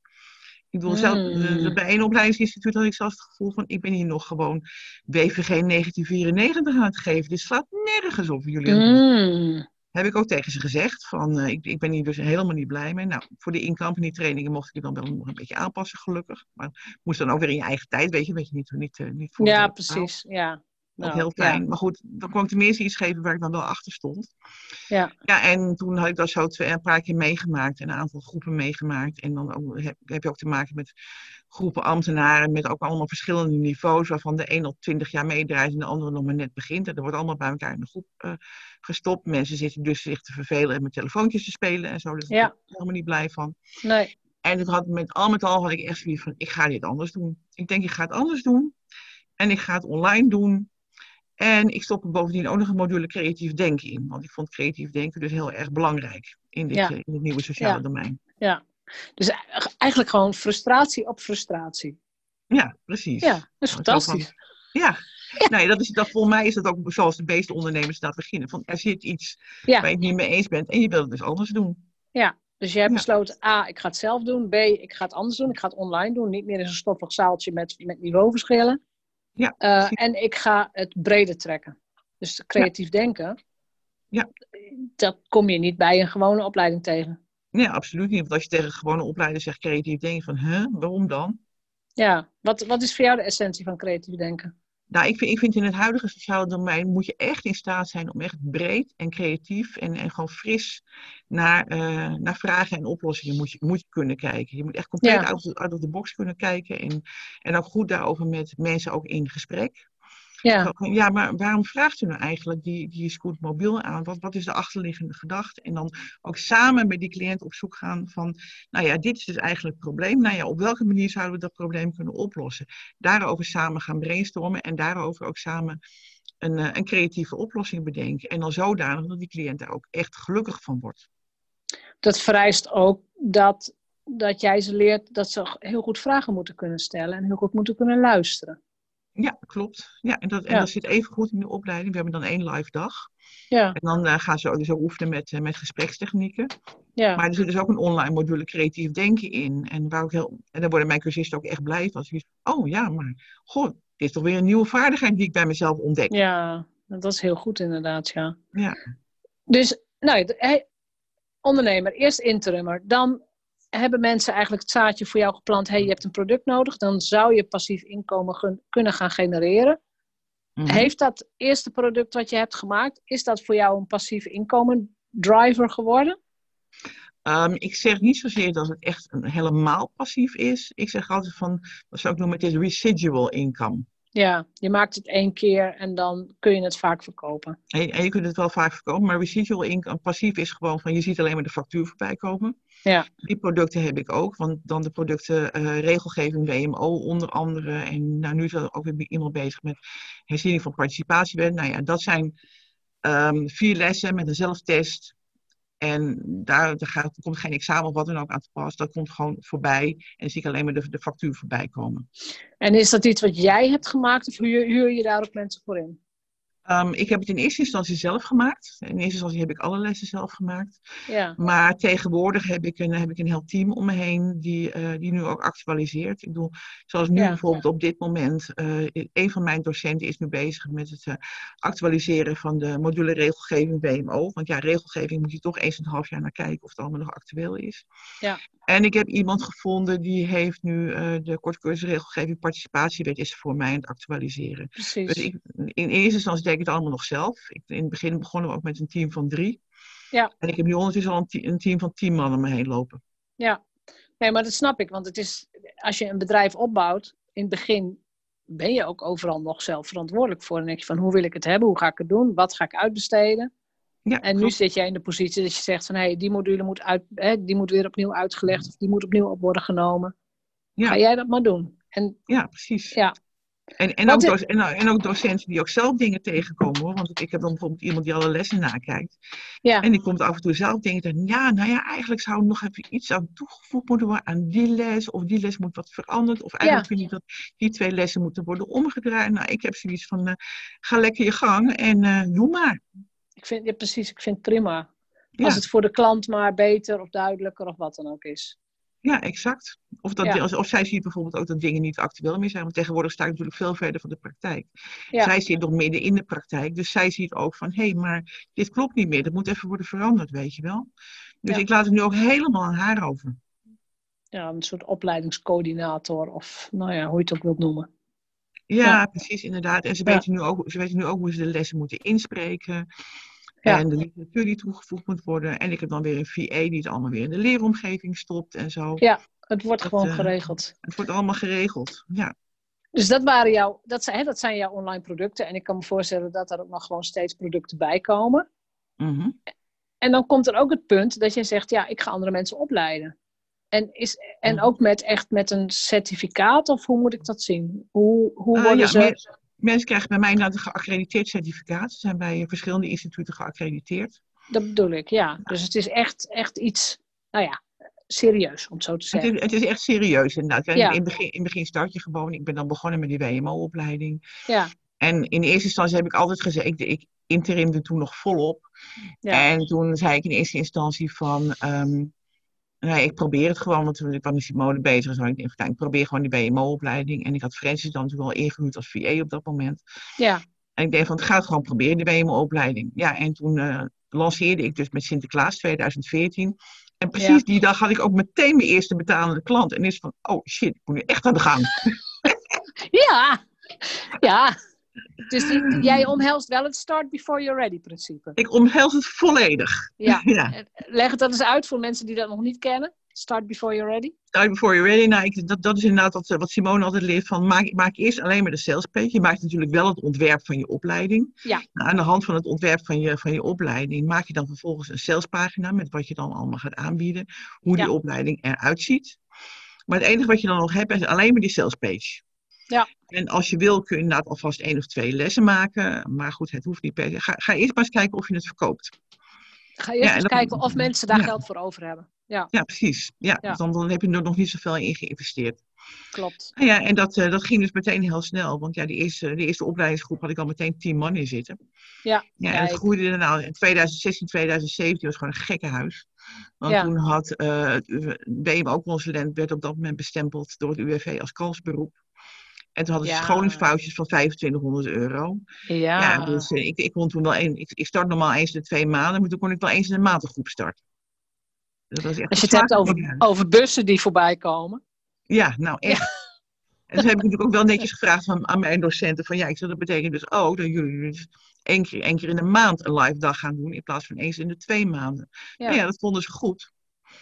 Ik bedoel, zelf, hmm. bij een opleidingsinstituut had ik zelfs het gevoel van, ik ben hier nog gewoon BVG 1994 aan het geven. Dit slaat nergens op jullie. Mm. Heb ik ook tegen ze gezegd, van uh, ik, ik ben hier dus helemaal niet blij mee. Nou, voor de in-company trainingen mocht ik het dan wel nog een beetje aanpassen, gelukkig. Maar moest dan ook weer in je eigen tijd, weet je, weet je niet, niet, uh, niet voor Ja, precies, ja. Nou, heel fijn. Maar goed, dan kon ik tenminste iets geven waar ik dan wel achter stond. Ja. Ja, en toen had ik dat zo twee, een paar keer meegemaakt. En een aantal groepen meegemaakt. En dan ook, heb, heb, je ook te maken met groepen ambtenaren. Met ook allemaal verschillende niveaus. Waarvan de een al twintig jaar meedraait en de andere nog maar net begint. En er wordt allemaal bij elkaar in de groep uh, gestopt. Mensen zitten dus zich te vervelen en met telefoontjes te spelen en zo. Daar ben ik helemaal niet blij van. Nee. En het had met al met al had ik echt zoiets van, ik ga dit anders doen. Ik denk, ik ga het anders doen. En ik ga het online doen. En ik stop er bovendien ook nog een module creatief denken in. Want ik vond creatief denken dus heel erg belangrijk in dit, in het nieuwe sociale domein. Ja, dus eigenlijk gewoon frustratie op frustratie. Ja, precies. Ja, dat is fantastisch. ja. ja. Nee, dat is, dat, volgens mij is dat ook zoals de meeste ondernemers dat beginnen. Van, er zit iets waar je het niet mee eens bent en je wilt het dus anders doen. Ja, dus je hebt besloten, A, ik ga het zelf doen. B, ik ga het anders doen. Ik ga het online doen. Niet meer in zo'n stoffig zaaltje met, met niveauverschillen. Ja, uh, en ik ga het breder trekken. Dus creatief denken, ja. dat kom je niet bij een gewone opleiding tegen. Nee, absoluut niet. Want als je tegen een gewone opleider zegt creatief denken, van, hè, waarom dan? Ja, wat, wat is voor jou de essentie van creatief denken? Nou, ik vind, ik vind in het huidige sociale domein moet je echt in staat zijn om echt breed en creatief en, en gewoon fris naar, uh, naar vragen en oplossingen moet je, moet je kunnen kijken. Je moet echt compleet ja. out, out of the box kunnen kijken en, en ook goed daarover met mensen ook in gesprek. Ja. ja, maar waarom vraagt u nou eigenlijk die, die scootmobiel aan? Wat, wat is de achterliggende gedachte? En dan ook samen met die cliënt op zoek gaan van, nou ja, dit is dus eigenlijk het probleem. Nou ja, op welke manier zouden we dat probleem kunnen oplossen? Daarover samen gaan brainstormen en daarover ook samen een, eh, een creatieve oplossing bedenken. En dan zodanig dat die cliënt daar ook echt gelukkig van wordt. Dat vereist ook dat, dat jij ze leert dat ze heel goed vragen moeten kunnen stellen en heel goed moeten kunnen luisteren. Ja, klopt. Ja, en dat, en dat zit even goed in de opleiding. We hebben dan één live dag. Ja. En dan uh, gaan ze dus ook oefenen met, uh, met gesprekstechnieken. Ja. Maar er zit dus ook een online module creatief denken in. En, waar ook heel, en daar worden mijn cursisten ook echt blij van. Oh ja, maar goh, dit is toch weer een nieuwe vaardigheid die ik bij mezelf ontdek. Ja, dat is heel goed inderdaad, ja. Ja. Dus, nou, ondernemer, eerst interimmer, dan hebben mensen eigenlijk het zaadje voor jou geplant, hey, je hebt een product nodig, dan zou je passief inkomen kunnen gaan genereren. Mhm. Heeft dat eerste product wat je hebt gemaakt, is dat voor jou een passief inkomen driver geworden? Um, ik zeg niet zozeer dat het echt een helemaal passief is. Ik zeg altijd van, wat zou ik noemen, het is residual income. Ja, je maakt het één keer en dan kun je het vaak verkopen. En, en je kunt het wel vaak verkopen, maar residual income, passief is gewoon van, je ziet alleen maar de factuur voorbij komen. Ja. Die producten heb ik ook, want dan de producten uh, regelgeving WMO onder andere. En nou, nu is er ook weer iemand bezig met herziening van participatiewet. Nou ja, dat zijn um, vier lessen met een zelftest. En daar, daar komt geen examen of wat dan ook aan te pas. Dat komt gewoon voorbij. En zie ik alleen maar de, de factuur voorbij komen. En is dat iets wat jij hebt gemaakt of huur, huur je daar ook mensen voor in? Um, ik heb het in eerste instantie zelf gemaakt. In eerste instantie heb ik alle lessen zelf gemaakt. Ja. Maar tegenwoordig heb ik een, heb ik een heel team om me heen die, uh, die nu ook actualiseert. Ik bedoel, zoals nu ja, bijvoorbeeld op dit moment, uh, een van mijn docenten is nu bezig met het uh, actualiseren van de module regelgeving WMO. Want ja, regelgeving moet je toch eens een half jaar naar kijken of het allemaal nog actueel is. Ja. En ik heb iemand gevonden die heeft nu de kortcursus regelgeving participatiewet is voor mij aan het actualiseren. Precies. Dus ik, in eerste instantie ik het allemaal nog zelf. Ik, in het begin begonnen we ook met een team van drie. Ja. En ik heb nu ondertussen al een, te een team van tien man om me heen lopen. Ja, nee, maar dat snap ik. Want het is, als je een bedrijf opbouwt, in het begin ben je ook overal nog zelf verantwoordelijk voor. En denk je van, hoe wil ik het hebben? Hoe ga ik het doen? Wat ga ik uitbesteden? Ja, en nu zit jij in de positie dat je zegt van, hé, hey, die module moet, uit, hè, die moet weer opnieuw uitgelegd. Of die moet opnieuw op worden genomen. Ja. Ga jij dat maar doen. En, ja, precies. Ja. En, en, ook en, en, ook docenten die ook zelf dingen tegenkomen hoor. Want ik heb dan bijvoorbeeld iemand die alle lessen nakijkt. Ja. En die komt af en toe zelf denken, ja, nou ja, eigenlijk zou er nog even iets aan toegevoegd moeten worden aan die les. Of die les moet wat veranderd. Of eigenlijk vind ik dat die twee lessen moeten worden omgedraaid. Nou, ik heb zoiets van, uh, ga lekker je gang en uh, doe maar. Ik vind, ja, precies, ik vind het prima. Ja. Als het voor de klant maar beter of duidelijker of wat dan ook is. Ja, exact. Of, dat, ja. of zij ziet bijvoorbeeld ook dat dingen niet actueel meer zijn. Want tegenwoordig sta ik natuurlijk veel verder van de praktijk. Ja. Zij zit nog midden in de praktijk. Dus zij ziet ook van, hé, hey, maar dit klopt niet meer. Dat moet even worden veranderd, weet je wel. Dus ik laat het nu ook helemaal aan haar over. Ja, een soort opleidingscoördinator. Of, nou ja, hoe je het ook wilt noemen. Ja, precies, inderdaad. En ze, weten nu ook, ze weten nu ook hoe ze de lessen moeten inspreken. Ja. En de literatuur die toegevoegd moet worden. En ik heb dan weer een VA die het allemaal weer in de leeromgeving stopt en zo. Ja, het wordt dat, gewoon uh, geregeld. Het wordt allemaal geregeld, ja. Dus dat waren jouw, dat zijn, hè, dat zijn jouw online producten. En ik kan me voorstellen dat er ook nog gewoon steeds producten bij komen. Mm -hmm. En dan komt er ook het punt dat je zegt, ja, ik ga andere mensen opleiden. En, is, en ook met echt met een certificaat, of hoe moet ik dat zien? Hoe, hoe worden uh, ja, ze... Mensen krijgen bij mij nou een geaccrediteerd certificaat. Ze zijn bij verschillende instituten geaccrediteerd. Dat bedoel ik, ja. Dus het is echt, echt iets, nou ja, serieus, om het zo te zeggen. Het is, het is echt serieus, inderdaad. Ja. In, het begin, in het begin start je gewoon. Ik ben dan begonnen met die WMO-opleiding. Ja. En in eerste instantie heb ik altijd gezegd, ik, ik interimde toen nog volop. Ja. En toen zei ik in eerste instantie van... Um, Nee, ik probeer het gewoon, want ik was met Simone bezig. Zo. Ik denk, ik probeer gewoon die BMO-opleiding. En ik had Francis dan natuurlijk al ingehuurd als VA op dat moment. Ja. En ik denk van, het gewoon proberen, de BMO-opleiding. Ja, en toen uh, lanceerde ik dus met Sinterklaas 2014. En precies ja. die dag had ik ook meteen mijn eerste betalende klant. En is van, oh shit, ik moet nu echt aan de gang. ja, ja. Dus jij omhelst wel het start before you're ready principe. Ik omhels het volledig. Ja. ja. Leg het dan eens uit voor mensen die dat nog niet kennen. Start before you're ready. Start before you're ready. Nou, ik, dat, dat is inderdaad wat, wat Simone altijd leert. Van, maak, maak eerst alleen maar de sales page. Je maakt natuurlijk wel het ontwerp van je opleiding. Ja. Nou, aan de hand van het ontwerp van je, van je opleiding maak je dan vervolgens een salespagina. Met wat je dan allemaal gaat aanbieden. Hoe die ja. opleiding eruit ziet. Maar het enige wat je dan nog hebt is alleen maar die sales page. Ja. En als je wil, kun je inderdaad alvast één of twee lessen maken. Maar goed, het hoeft niet per se. Ga, ga eerst maar eens kijken of je het verkoopt. Ga eerst ja, eens dan, kijken of mensen daar ja. geld voor over hebben. Ja, ja precies. Ja, ja. Dan, dan heb je er nog niet zoveel in geïnvesteerd. Klopt. Ja, en dat, uh, dat ging dus meteen heel snel. Want ja, de eerste, de eerste opleidingsgroep had ik al meteen tien man in zitten. Ja. Ja, en het groeide er nou in 2016, 2017 was gewoon een gekke huis. Want toen had uh, BMO-consulent werd op dat moment bestempeld door het UWV als kansberoep. En toen hadden ze ja. scholingsfoutjes van 2500 euro. Ja. ja dus uh, ik, ik kon toen wel een, ik, ik start normaal eens in de twee maanden, maar toen kon ik wel eens in de maandengroep starten. Dat was echt Als je het hebt over, over bussen die voorbij komen. Ja, nou echt. Ja. En toen heb ik natuurlijk ook wel netjes gevraagd van, aan mijn docenten van ja, ik zeg dat betekent dus ook dat jullie dus één keer, één keer in de maand een live dag gaan doen in plaats van eens in de twee maanden. Ja, nou ja dat vonden ze goed.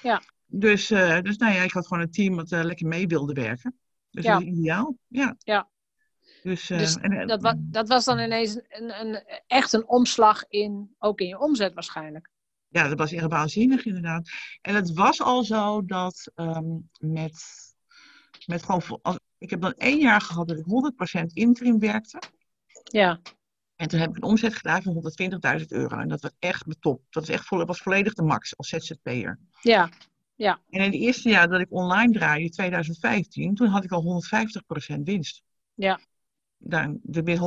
Ja. Dus, uh, dus nou ja, ik had gewoon een team dat uh, lekker mee wilde werken. Dus dat is ideaal. Ja. ja. Dus, uh, dus en, dat, wa dat was dan ineens een, een, echt een omslag in, ook in je omzet waarschijnlijk. Ja, dat was echt waanzinnig inderdaad. En het was al zo dat um, met, met gewoon, als, ik heb dan één jaar gehad dat ik 100% interim werkte. Ja. En toen heb ik een omzet gedaan van 120.000 euro. En dat was echt mijn top. Dat is echt was volledig de max als ZZP'er. Ja, ja. En in het eerste jaar dat ik online draaide, 2015, toen had ik al 150% winst. Ja. Dan, de weer 150%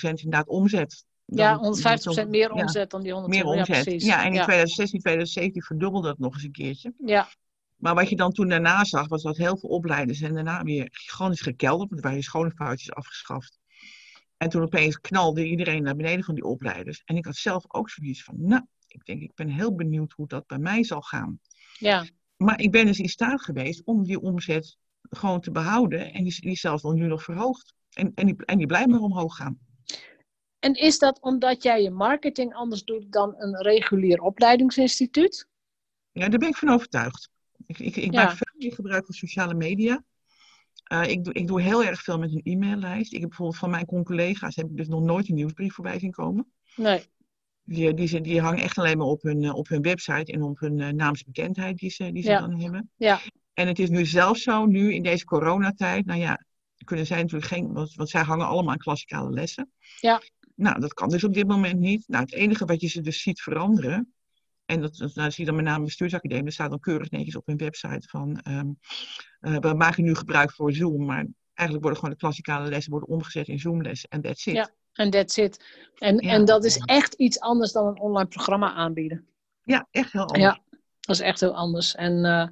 inderdaad omzet. Ja, 150% dan, meer omzet ja, dan die 100 Meer omzet. Ja, ja en in ja. 2016, 2017 verdubbelde dat nog eens een keertje. Ja. Maar wat je dan toen daarna zag, was dat heel veel opleiders en daarna weer gigantisch gekelderd, want er waren schoonheidsfoutjes afgeschaft. En toen opeens knalde iedereen naar beneden van die opleiders. En ik had zelf ook zoiets van, nou, ik denk, ik ben heel benieuwd hoe dat bij mij zal gaan. Ja. Maar ik ben dus in staat geweest om die omzet gewoon te behouden. En die, die zelfs dan nu nog verhoogd. En, en, die, en die blijft maar omhoog gaan. En is dat omdat jij je marketing anders doet dan een regulier opleidingsinstituut? Ja, daar ben ik van overtuigd. Ik, ik, ik maak veel meer gebruik van sociale media. Uh, ik, doe, ik doe heel erg veel met een e-maillijst. Ik heb bijvoorbeeld van mijn collega's heb ik dus nog nooit een nieuwsbrief voorbij zien komen. Nee. Die, die, die hangen echt alleen maar op hun, op hun website en op hun uh, naamsbekendheid die ze, die ze ja. dan hebben. Ja. En het is nu zelfs zo, nu in deze coronatijd, nou ja, kunnen zij natuurlijk geen, want, want zij hangen allemaal aan klassikale lessen. Ja. Nou, dat kan dus op dit moment niet. Nou, het enige wat je ze dus ziet veranderen, en dat, dat nou, zie je dan met name bestuursacademie, dat staat dan keurig netjes op hun website van, ehm, eh, we maken nu gebruik voor Zoom, maar eigenlijk worden gewoon de klassikale lessen worden omgezet in Zoomlessen en that's it. Ja, en that's it. En, Ja. en dat is echt iets anders dan een online programma aanbieden. Ja, echt heel anders. Ja, dat is echt heel anders. En eh,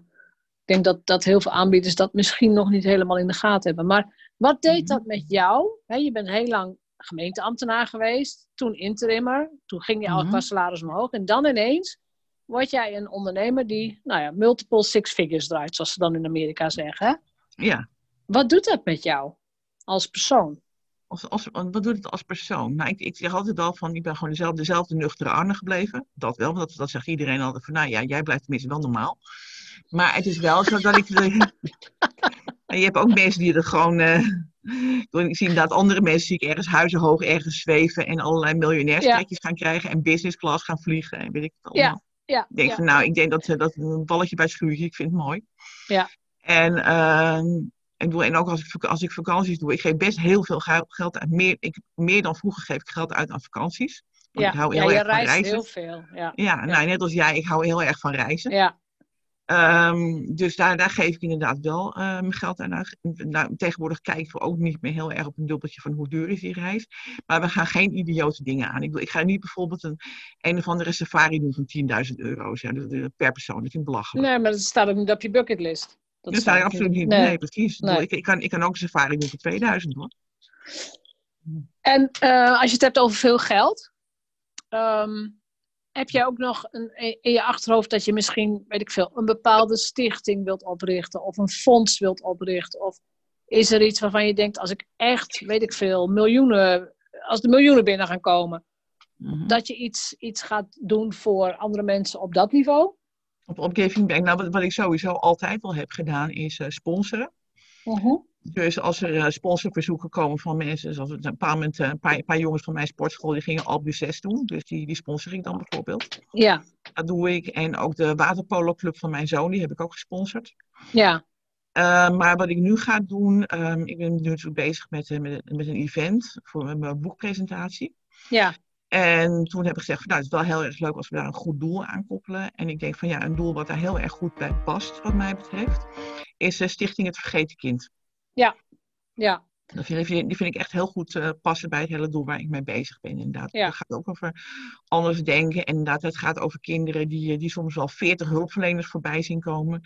ik denk dat, dat heel veel aanbieders dat misschien nog niet helemaal in de gaten hebben. Maar wat deed dat met jou? Hè, je bent heel lang gemeenteambtenaar geweest, toen interimmer, toen ging je al Mhm. qua salaris omhoog. En dan ineens word jij een ondernemer die, nou ja, multiple six figures draait, zoals ze dan in Amerika zeggen. Hè? Ja. Wat doet dat met jou als persoon? Als, als, wat doet het als persoon? Nou, ik, ik zeg altijd al van, ik ben gewoon dezelfde, dezelfde nuchtere Arne gebleven. Dat wel, want dat, dat zegt iedereen altijd van, nou ja, jij blijft tenminste wel normaal. Maar het is wel zo dat ik... En je hebt ook mensen die er gewoon... eh, ik zie inderdaad andere mensen zie ik ergens huizenhoog ergens zweven en allerlei miljonairstrekjes gaan krijgen en business class gaan vliegen en weet ik het allemaal. Ja, Ik denk ja. van, nou, ik denk dat eh, dat een balletje bij het schuurtje, ik vind het mooi. Ja. En, ehm, ik bedoel, en ook als ik, als ik vakanties doe, ik geef best heel veel geld uit. Meer, ik, meer dan vroeger geef ik geld uit aan vakanties. Want ik ja, hou ja heel je erg van reist reizen. heel veel. Ja, Ja, nou, net als jij, ik hou heel erg van reizen. ja, Ehm, dus daar, daar geef ik inderdaad wel eh, mijn geld aan. Nou, tegenwoordig kijken we ook niet meer heel erg op een dubbeltje van hoe duur is die reis. Maar we gaan geen idiote dingen aan. Ik, bedoel, ik ga niet bijvoorbeeld een, een of andere safari doen van 10.000 euro ja, per persoon. Dat vind ik belachelijk. nee, maar dat staat ook niet op je bucketlist. Dat sta je absoluut niet. Nee, Nee. precies. Ik, bedoel, Nee. ik, ik, kan, ik kan ook een safari doen voor 2000 hoor. En eh, als je het hebt over veel geld, ehm, heb jij ook nog een, in je achterhoofd dat je misschien, weet ik veel, een bepaalde stichting wilt oprichten of een fonds wilt oprichten? Of is er iets waarvan je denkt, als ik echt, weet ik veel, miljoenen, als de miljoenen binnen gaan komen, Mhm. dat je iets, iets gaat doen voor andere mensen op dat niveau? Op, op Giving Back, nou, wat, wat ik sowieso altijd al heb gedaan, is eh, sponsoren. Dus als er eh, sponsorverzoeken komen van mensen, zoals een paar, moment, eh, een paar, een paar jongens van mijn sportschool, die gingen Alpe 6 doen. Dus die, die sponsor ik dan bijvoorbeeld. Ja, Dat doe ik. En ook de waterpolo club van mijn zoon, die heb ik ook gesponsord. ja, maar wat ik nu ga doen, ehm, ik ben nu natuurlijk bezig met, met, met een event voor mijn boekpresentatie. ja, En toen heb ik gezegd, nou, het is wel heel erg leuk als we daar een goed doel aan koppelen. En ik denk van ja, een doel wat daar heel erg goed bij past, wat mij betreft, is eh, Stichting Het Vergeten Kind. ja, Dat vind, ik- die vind ik echt heel goed eh, passen bij het hele doel waar ik mee bezig ben. Inderdaad. Ja. Het gaat ook over anders denken. En inderdaad, het gaat over kinderen die, eh, die soms wel 40 hulpverleners voorbij zien komen.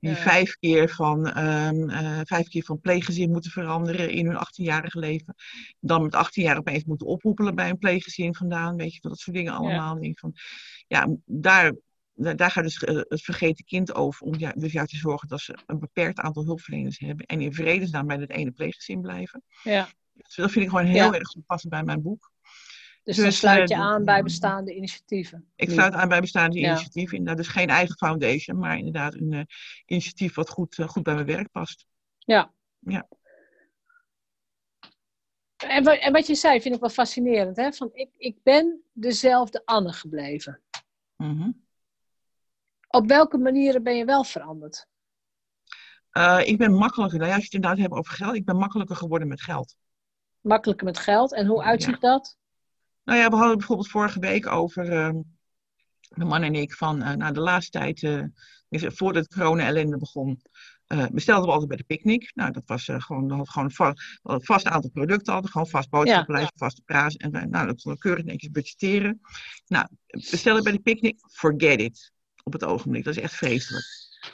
Die Ja. vijf, keer van, ehm, eh, vijf keer van pleeggezin moeten veranderen in hun 18-jarige leven. Dan met 18 jaar opeens moeten ophoepelen bij een pleeggezin vandaan. Weet je, dat soort dingen allemaal. Denk van, ja, daar, daar gaat dus eh, het vergeten kind over. Om ja, dus juist te zorgen dat ze een beperkt aantal hulpverleners hebben. En in vredesnaam bij dat ene pleeggezin blijven. ja. Dus dat vind ik gewoon heel Ja. erg goed passen bij mijn boek. Dus, Dus, dan sluit je eh, aan bij bestaande initiatieven. Ik sluit aan bij bestaande Ja. initiatieven. Inderdaad, dus geen eigen foundation, maar inderdaad een eh, initiatief wat goed, goed bij mijn werk past. Ja. Ja. En, wa- en wat je zei, vind ik wel fascinerend. Hè? Van, ik, ik ben dezelfde Anne gebleven. Mhm. Op welke manieren ben je wel veranderd? Eh, ik ben makkelijker, nou ja, als je het inderdaad hebt over geld, ik ben makkelijker geworden met geld. Makkelijker met geld. En hoe uitziet dat? Nou ja, we hadden bijvoorbeeld vorige week over, ehm mijn man en ik, van eh nou, de laatste tijd, eh, voordat de corona-ellende begon, bestelden we altijd bij de picknick. Nou, dat was gewoon, we hadden gewoon een vast aantal producten, hadden gewoon vast boodschappenlijst, vaste prijs. En wij- nou, dat konden we keurig netjes budgetteren. Nou, bestellen bij de picknick, forget it. Op het ogenblik, dat is echt vreselijk.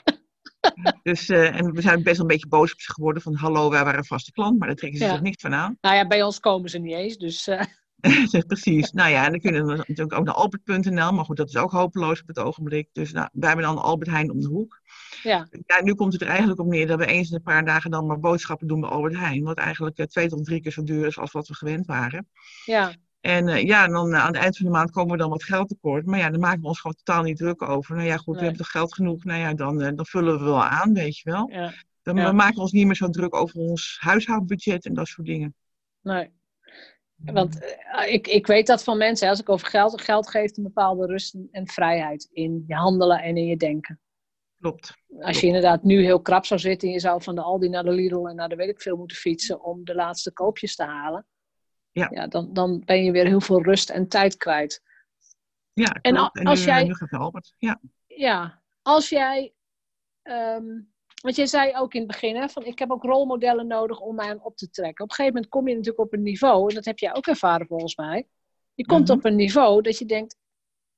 Dus, eh, en we zijn best wel een beetje boos op ze geworden van hallo, wij waren een vaste klant, maar daar trekken ze Ja. zich niks van aan. Nou ja, bij ons komen ze niet eens. Dus eh, Precies. Nou ja, en dan kunnen we natuurlijk ook naar albert.nl, maar goed, dat is ook hopeloos op het ogenblik. Dus nou, wij hebben dan Albert Heijn om de hoek. ja, Ja, nu komt het er eigenlijk op neer dat we eens in een paar dagen dan maar boodschappen doen bij Albert Heijn. Wat eigenlijk eh, twee tot drie keer zo duur is als wat we gewend waren. ja, En eh, ja, dan eh, aan het eind van de maand komen we dan wat geld tekort. Maar ja, daar maken we ons gewoon totaal niet druk over. Nou ja, goed, Nee. we hebben toch geld genoeg. Nou ja, dan, eh, dan vullen we wel aan, weet je wel. ja. Dan Ja. we maken ons niet meer zo druk over ons huishoudbudget en dat soort dingen. Nee. Want ik, ik weet dat van mensen, als ik over geld, geld geeft een bepaalde rust en, en vrijheid in je handelen en in je denken. Klopt. Als je inderdaad nu heel krap zou zitten en je zou van de Aldi naar de Lidl en naar de weet ik veel moeten fietsen om de laatste koopjes te halen. Ja. ja dan, dan ben je weer heel veel rust en tijd kwijt. Ja, En al- als nu, jij- nu gaat het Albert. Ja. Ja, als jij. ehm, want jij zei ook in het begin, hè, van ik heb ook rolmodellen nodig om mij aan op te trekken. Op een gegeven moment kom je natuurlijk op een niveau, en dat heb jij ook ervaren volgens mij. Je komt Mhm. op een niveau dat je denkt,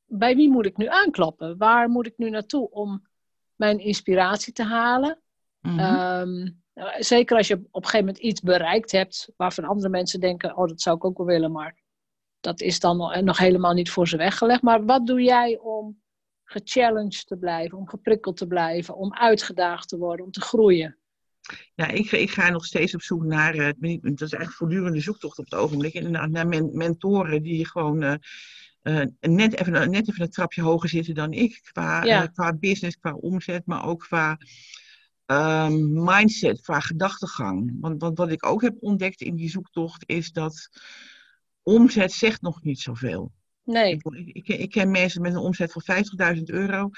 bij wie moet ik nu aankloppen? Waar moet ik nu naartoe om mijn inspiratie te halen? Ehm, zeker als je op een gegeven moment iets bereikt hebt waarvan andere mensen denken, oh dat zou ik ook wel willen, maar dat is dan nog, nog helemaal niet voor ze weggelegd. Maar wat doe jij om gechallenged te blijven, om geprikkeld te blijven, om uitgedaagd te worden, om te groeien? Ja, ik, ik ga nog steeds op zoek naar, eh, dat is eigenlijk voortdurende zoektocht op het ogenblik, inderdaad, naar men- mentoren die gewoon eh, eh, net, even, net even een trapje hoger zitten dan ik, qua, Ja. eh, qua business, qua omzet, maar ook qua ehm, mindset, qua gedachtegang. Want, want wat ik ook heb ontdekt in die zoektocht is dat omzet zegt nog niet zoveel. Nee, Ik, ik, ik, ken mensen met een omzet van 50.000 euro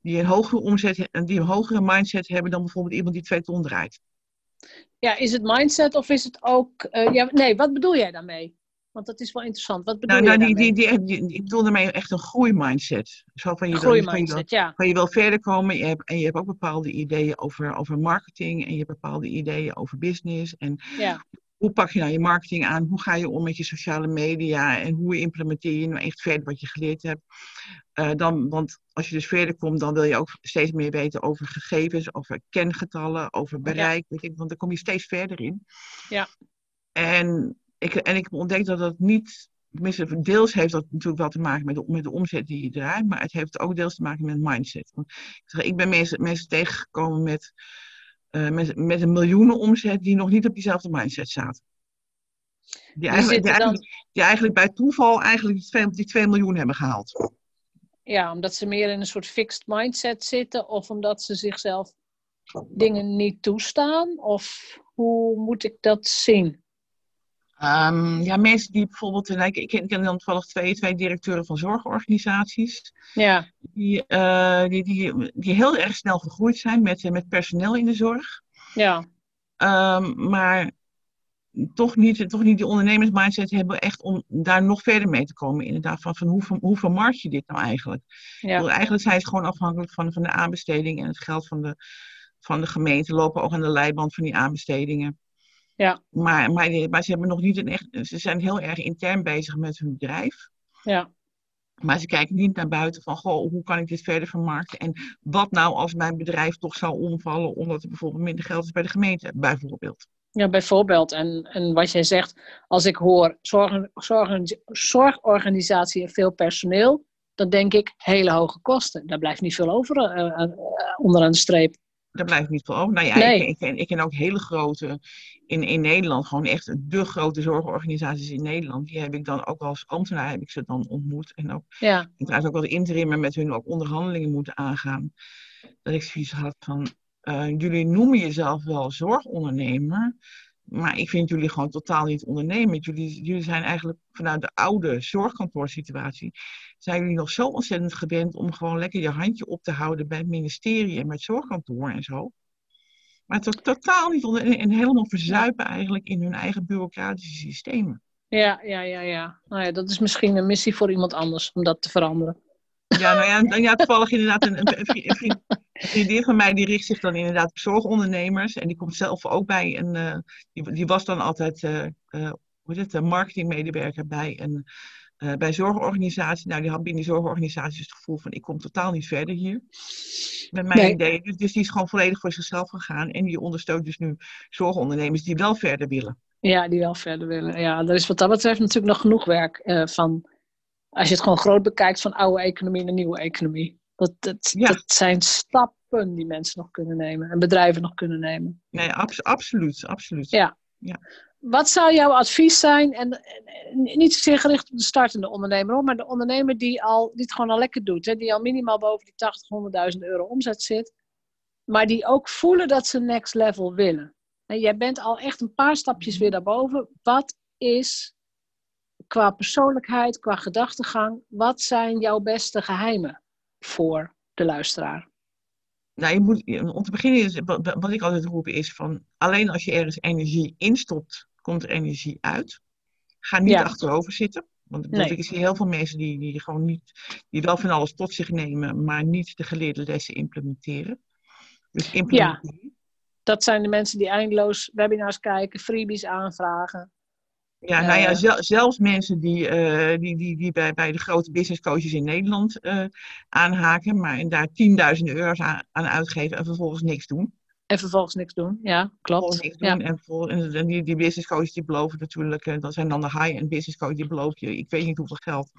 die een hogere omzet die een hogere mindset hebben dan bijvoorbeeld iemand die twee ton draait. ja, is het mindset of is het ook. eh, ja, nee, wat bedoel jij daarmee? Want dat is wel interessant. Wat bedoel Nou, nou je die, daarmee? die, die, die- ik bedoel daarmee echt een groeimindset. Zo van je, Groeimindset, van je, ja. wil, van je wil verder komen je hebt, en je hebt ook bepaalde ideeën over, over marketing en je hebt bepaalde ideeën over business. En ja. hoe pak je nou je marketing aan? Hoe ga je om met je sociale media? En hoe implementeer je nou echt verder wat je geleerd hebt? Eh, dan, want als je dus verder komt, dan wil je ook steeds meer weten over gegevens, over kengetallen, over bereik. Weet ik, want dan kom je steeds verder in. Ja. En ik, en ik heb ontdekt dat dat niet. Tenminste, deels heeft dat natuurlijk wel te maken met de, met de omzet die je draait, maar het heeft ook deels te maken met mindset. Want ik, zeg, ik ben mensen, mensen tegengekomen met, eh, met, met een miljoenen omzet die nog niet op diezelfde mindset zaten. Die eigenlijk, die eigenlijk bij toeval eigenlijk die 2, die 2 miljoen hebben gehaald. Ja, omdat ze meer in een soort fixed mindset zitten of omdat ze zichzelf dingen niet toestaan? Of hoe moet ik dat zien? Ehm, ja, mensen die bijvoorbeeld, en ik, ik ken, dan toevallig twee, twee directeuren van zorgorganisaties, Ja, die, eh, die, die, die heel erg snel gegroeid zijn met, eh, met personeel in de zorg. ja, Ehm, maar toch niet, toch niet die ondernemersmindset hebben echt om daar nog verder mee te komen. Inderdaad, van, van hoe, hoe vermarkt je dit nou eigenlijk? Ja, eigenlijk zijn ze gewoon afhankelijk van, van de aanbesteding en het geld van de, van de gemeente. Lopen ook aan de leiband van die aanbestedingen. Ja. Maar, maar, ze hebben nog niet een echt. Ze zijn heel erg intern bezig met hun bedrijf. ja, Maar ze kijken niet naar buiten van, goh, hoe kan ik dit verder vermarkten? En wat nou als mijn bedrijf toch zou omvallen omdat er bijvoorbeeld minder geld is bij de gemeente, bijvoorbeeld. ja, bijvoorbeeld. En, en wat jij zegt, als ik hoor zorg, zorg, zorgorganisatie en veel personeel, dan denk ik hele hoge kosten. Daar blijft niet veel over eh, eh, onderaan de streep. Daar blijft niet veel over. Nou ja, Nee. ik, ik, ken, ik ken ook hele grote, in, in Nederland, gewoon echt de grote zorgorganisaties in Nederland. Die heb ik dan ook als ambtenaar heb ik ze dan ontmoet. En ook, Ja, en trouwens ook als interimmer met hun ook onderhandelingen moeten aangaan. Dat ik zoiets had van, eh, jullie noemen jezelf wel zorgondernemer. Maar ik vind jullie gewoon totaal niet ondernemend. Jullie, jullie zijn eigenlijk vanuit de oude zorgkantoorsituatie. Zijn jullie nog zo ontzettend gewend om gewoon lekker je handje op te houden bij het ministerie en met het zorgkantoor en zo. Maar to- totaal niet onder, en helemaal verzuipen eigenlijk in hun eigen bureaucratische systemen. ja, ja, ja, ja. Nou ja, dat is misschien een missie voor iemand anders om dat te veranderen. Ja, nou ja, en ja toevallig inderdaad een, een, een, vriend- een vriend- een vriendin van mij die richt zich dan inderdaad op zorgondernemers. En die komt zelf ook bij een, eh, die, die was dan altijd, eh eh, hoe heet het, een marketingmedewerker bij een eh, bij een zorgorganisatie. Nou, die had binnen die zorgorganisatie dus het gevoel van ik kom totaal niet verder hier. Met mijn Nee. idee. Dus, dus die is gewoon volledig voor zichzelf gegaan. En die ondersteunt dus nu zorgondernemers die wel verder willen. Ja, die wel verder willen. Ja, er is wat dat betreft natuurlijk nog genoeg werk eh, van, als je het gewoon groot bekijkt, van oude economie naar nieuwe economie. Dat, dat, Ja. dat zijn stappen die mensen nog kunnen nemen en bedrijven nog kunnen nemen. Nee, abs- absoluut, absoluut. Ja. Wat zou jouw advies zijn, en, niet zozeer gericht op de startende ondernemer, hoor, maar de ondernemer die, al, die het gewoon al lekker doet, hè, die al minimaal boven die 80, 100.000 euro omzet zit, maar die ook voelen dat ze next level willen. En jij bent al echt een paar stapjes weer daarboven. Wat is qua persoonlijkheid, qua gedachtegang, wat zijn jouw beste geheimen voor de luisteraar? Nou, je moet, om te beginnen, is, wat, ik altijd roep is van, alleen als je ergens energie instopt, komt er energie uit. Ga niet achterover zitten. Want nee. ik zie heel veel mensen die, die gewoon niet, die wel van alles tot zich nemen, maar niet de geleerde lessen implementeren. Dus implementeren. Ja, dat zijn de mensen die eindeloos webinars kijken, freebies aanvragen. Ja, nou ja, eh. zelfs mensen die, uh, die, die, die bij, bij de grote business coaches in Nederland uh, aanhaken, maar en daar tienduizenden euro's aan, aan, uitgeven en vervolgens niks doen. En vervolgens niks doen, ja, klopt. Niks doen. Ja. En, en die, die business coaches die beloven natuurlijk, dat zijn dan de high-end business coaches, die beloven je, ik weet niet hoeveel geld,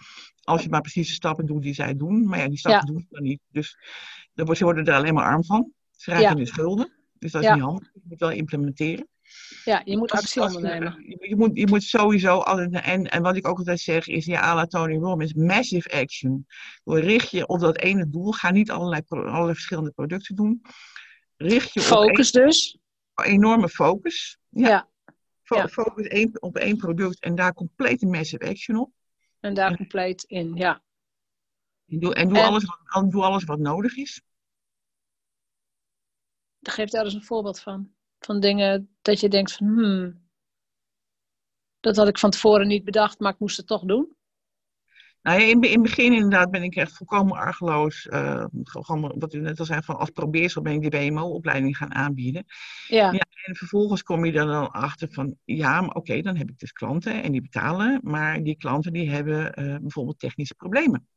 als je maar precies de stappen doet die zij doen. Maar ja, die stappen doen ze dan niet. Dus ze worden er alleen maar arm van. Ze raken in de schulden. Dus dat is niet handig. Je moet wel implementeren. Ja, je moet actie ondernemen. Je, je, moet, je moet sowieso altijd, en, en wat ik ook altijd zeg is, ja, à la Tony Robbins, massive action. Richt je op dat ene doel. Ga niet allerlei, allerlei verschillende producten doen. Richt je focus op dus. Enorme focus. Ja. Focus één, op één product en daar compleet een massive action op. En daar compleet in, ja. En doe, en doe, Alles, wat, doe alles wat nodig is. Geef daar eens een voorbeeld van. Van dingen dat je denkt van, hmm, dat had ik van tevoren niet bedacht, maar ik moest het toch doen. Nou ja, in, in het begin inderdaad ben ik echt volkomen argeloos. Uh, gewoon, wat u net al zei, van als probeersel ben ik die BMO-opleiding gaan aanbieden. Ja. ja. En vervolgens kom je er dan achter van, ja, maar oké, dan heb ik dus klanten en die betalen. Maar die klanten die hebben uh, bijvoorbeeld technische problemen.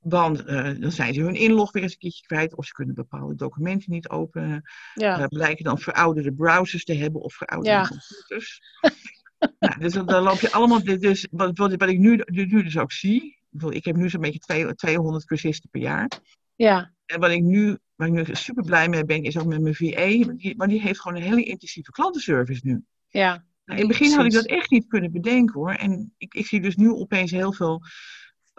Want uh, dan zijn ze hun inlog weer eens een keertje kwijt, of ze kunnen bepaalde documenten niet openen. Ja. Uh, blijken dan verouderde browsers te hebben of verouderde ja. computers. nou, dus dan, loop je allemaal. Dus, wat, wat, wat ik nu, nu dus ook zie. Ik heb nu zo'n beetje 200 cursisten per jaar. Ja. En wat ik nu, waar ik nu super blij mee ben, is ook met mijn VA. Maar die heeft gewoon een hele intensieve klantenservice nu. Ja. Nou, in het begin had ik dat echt niet kunnen bedenken hoor. En ik, ik zie dus nu opeens heel veel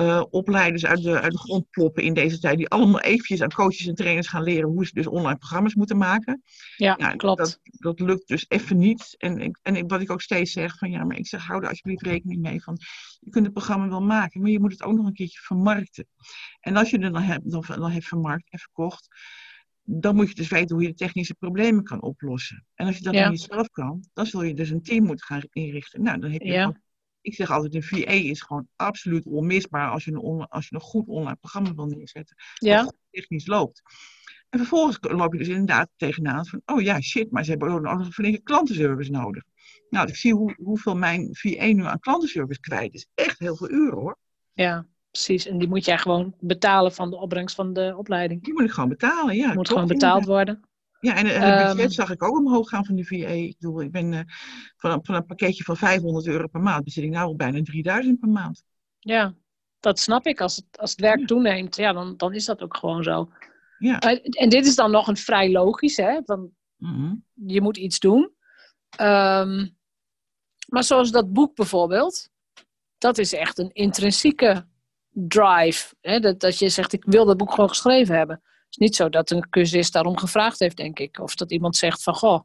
uh, opleiders uit de, uit de grond ploppen in deze tijd. Die allemaal eventjes aan coaches en trainers gaan leren hoe ze dus online programma's moeten maken. Ja, ja klopt. Dat, dat lukt dus even niet. En, en wat ik ook steeds zeg, van ja, maar ik zeg, hou er alsjeblieft rekening mee van, je kunt het programma wel maken, maar je moet het ook nog een keertje vermarkten. En als je het dan hebt, dan, dan hebt vermarkt en verkocht, dan moet je dus weten hoe je de technische problemen kan oplossen. En als je dat ja. niet zelf kan, dan zul je dus een team moeten gaan inrichten. Nou, dan heb je ja ik zeg altijd, een VA is gewoon absoluut onmisbaar als je een, als je een goed online programma wil neerzetten. Ja. Dat technisch loopt. En vervolgens loop je dus inderdaad tegenaan van, oh ja, shit, maar ze hebben ook nog een flinke klantenservice nodig. Nou, ik zie hoe, hoeveel mijn VA nu aan klantenservice kwijt is. Echt heel veel uren hoor. Ja, precies. En die moet jij gewoon betalen van de opbrengst van de opleiding. Die moet ik gewoon betalen, ja. Die moet gewoon betaald worden. Ja, en, en het budget um, zag ik ook omhoog gaan van de VA. Ik bedoel, ik ben uh, van, van, een pakketje van 500 euro per maand, bezit ik nou al bijna 3000 per maand. Ja, dat snap ik. Als het, als het werk toeneemt, ja, dan, dan is dat ook gewoon zo. Ja. En dit is dan nog een vrij logisch, hè? Want mm -hmm. je moet iets doen. Um, maar zoals dat boek bijvoorbeeld, dat is echt een intrinsieke drive. Hè? Dat, dat je zegt, ik wil dat boek gewoon geschreven hebben is niet zo dat een cursist daarom gevraagd heeft, denk ik. Of dat iemand zegt van, goh,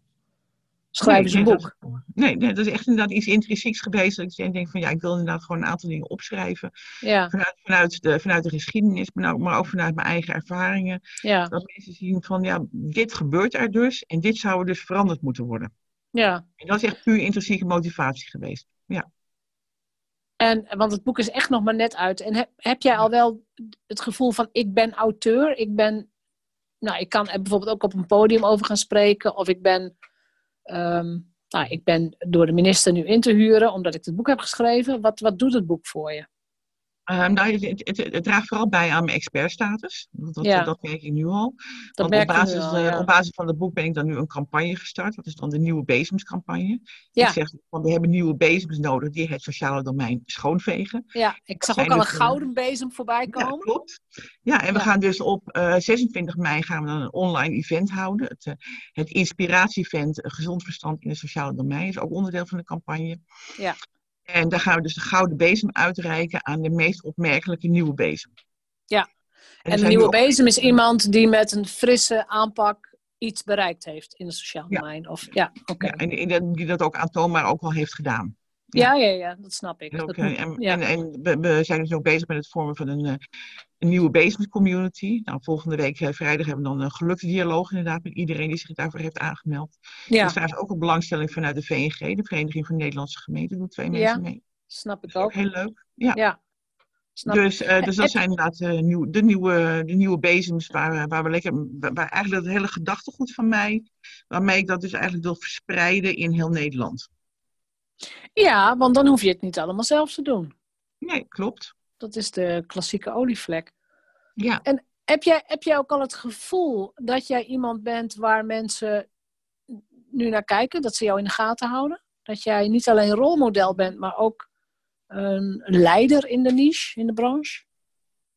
schrijf eens een boek. nee, nee, dat is echt inderdaad iets intrinsieks geweest. Dat ik denk van, ja, ik wil inderdaad gewoon een aantal dingen opschrijven. Ja. Vanuit, vanuit, de, vanuit de geschiedenis, maar ook vanuit mijn eigen ervaringen. Ja. Dat mensen zien van, ja, dit gebeurt er dus. En dit zou er dus veranderd moeten worden. Ja. En dat is echt puur intrinsieke motivatie geweest. Ja. En, want het boek is echt nog maar net uit. En heb, heb jij al wel het gevoel van, ik ben auteur, ik ben nou, ik kan er bijvoorbeeld ook op een podium over gaan spreken. Of ik ben, um, nou, ik ben door de minister nu in te huren omdat ik het boek heb geschreven. Wat, wat doet het boek voor je? Um, nou, het, het, het, draagt vooral bij aan mijn expertstatus. Dat, ja. dat merk ik nu al. Dat op, basis, al, ja. op basis van het boek ben ik dan nu een campagne gestart. Dat is dan de nieuwe bezemscampagne. Ja. Ik zeg, van, we hebben nieuwe bezems nodig die het sociale domein schoonvegen. Ja, ik zag ook al dus, een gouden bezem voorbij komen. Ja, klopt. Ja, en we gaan dus op uh, 26 mei gaan we dan een online event houden. Het, uh, het inspiratie-event Gezond Verstand in het sociale domein is ook onderdeel van de campagne. Ja. En daar gaan we dus de gouden bezem uitreiken aan de meest opmerkelijke nieuwe bezem. Ja, en, en de nieuwe bezem is iemand die met een frisse aanpak iets bereikt heeft in het sociaal domein. Of, ja, oké. Okay. Ja, en die dat ook aantoonbaar ook al heeft gedaan. Ja, ja, ja, dat snap ik. En, Dat en, ja. en, en we, we zijn dus ook bezig met het vormen van een, eh, een nieuwe business community. Nou, volgende week eh, vrijdag hebben we dan een geluksdialoog inderdaad met iedereen die zich daarvoor heeft aangemeld. ja, Er is trouwens ook een belangstelling vanuit de VNG, de Vereniging van Nederlandse Gemeenten, doen twee Ja. mensen mee. snap ik Dat is ook ook. heel leuk. Ja. Ja, snap. Dus, eh, dus dat zijn inderdaad nieuw, de, nieuwe, de nieuwe bezems waar, we- waar we lekker, waar eigenlijk het hele gedachtegoed van mij, waarmee ik dat dus eigenlijk wil verspreiden in heel Nederland. Ja, want dan hoef je het niet allemaal zelf te doen. Nee, klopt. Dat is de klassieke olievlek. Ja. Heb jij, heb jij ook al het gevoel dat jij iemand bent waar mensen nu naar kijken, dat ze jou in de gaten houden? Dat jij niet alleen rolmodel bent, maar ook een leider in de niche, in de branche?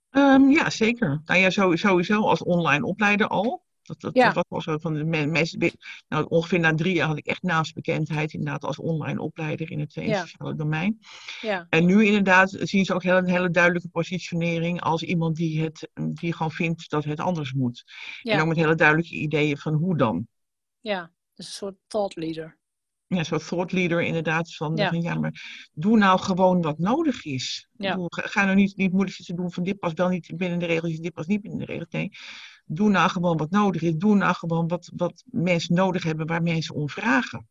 Ehm, ja, zeker. Nou ja, sowieso als online opleider al. Dat, dat, Ja. dat was wel zo van de mensen. Nou, ongeveer na drie jaar had ik echt naamsbekendheid inderdaad als online opleider in het Ja. sociale domein. Ja, En nu inderdaad zien ze ook heel, een hele duidelijke positionering als iemand die, het, die gewoon vindt dat het anders moet. En ook met hele duidelijke ideeën van hoe dan. ja. Dus een soort thought leader. Ja, zo'n thought leader inderdaad. Van Ja. ja. van ja, maar doe nou gewoon wat nodig is. Ja. bedoel, ga, nou niet, niet moeilijk zitten doen van dit past wel niet binnen de regels, dit past niet binnen de regels. Nee, doe nou gewoon wat nodig is. Doe nou gewoon wat, wat mensen nodig hebben waar mensen om vragen.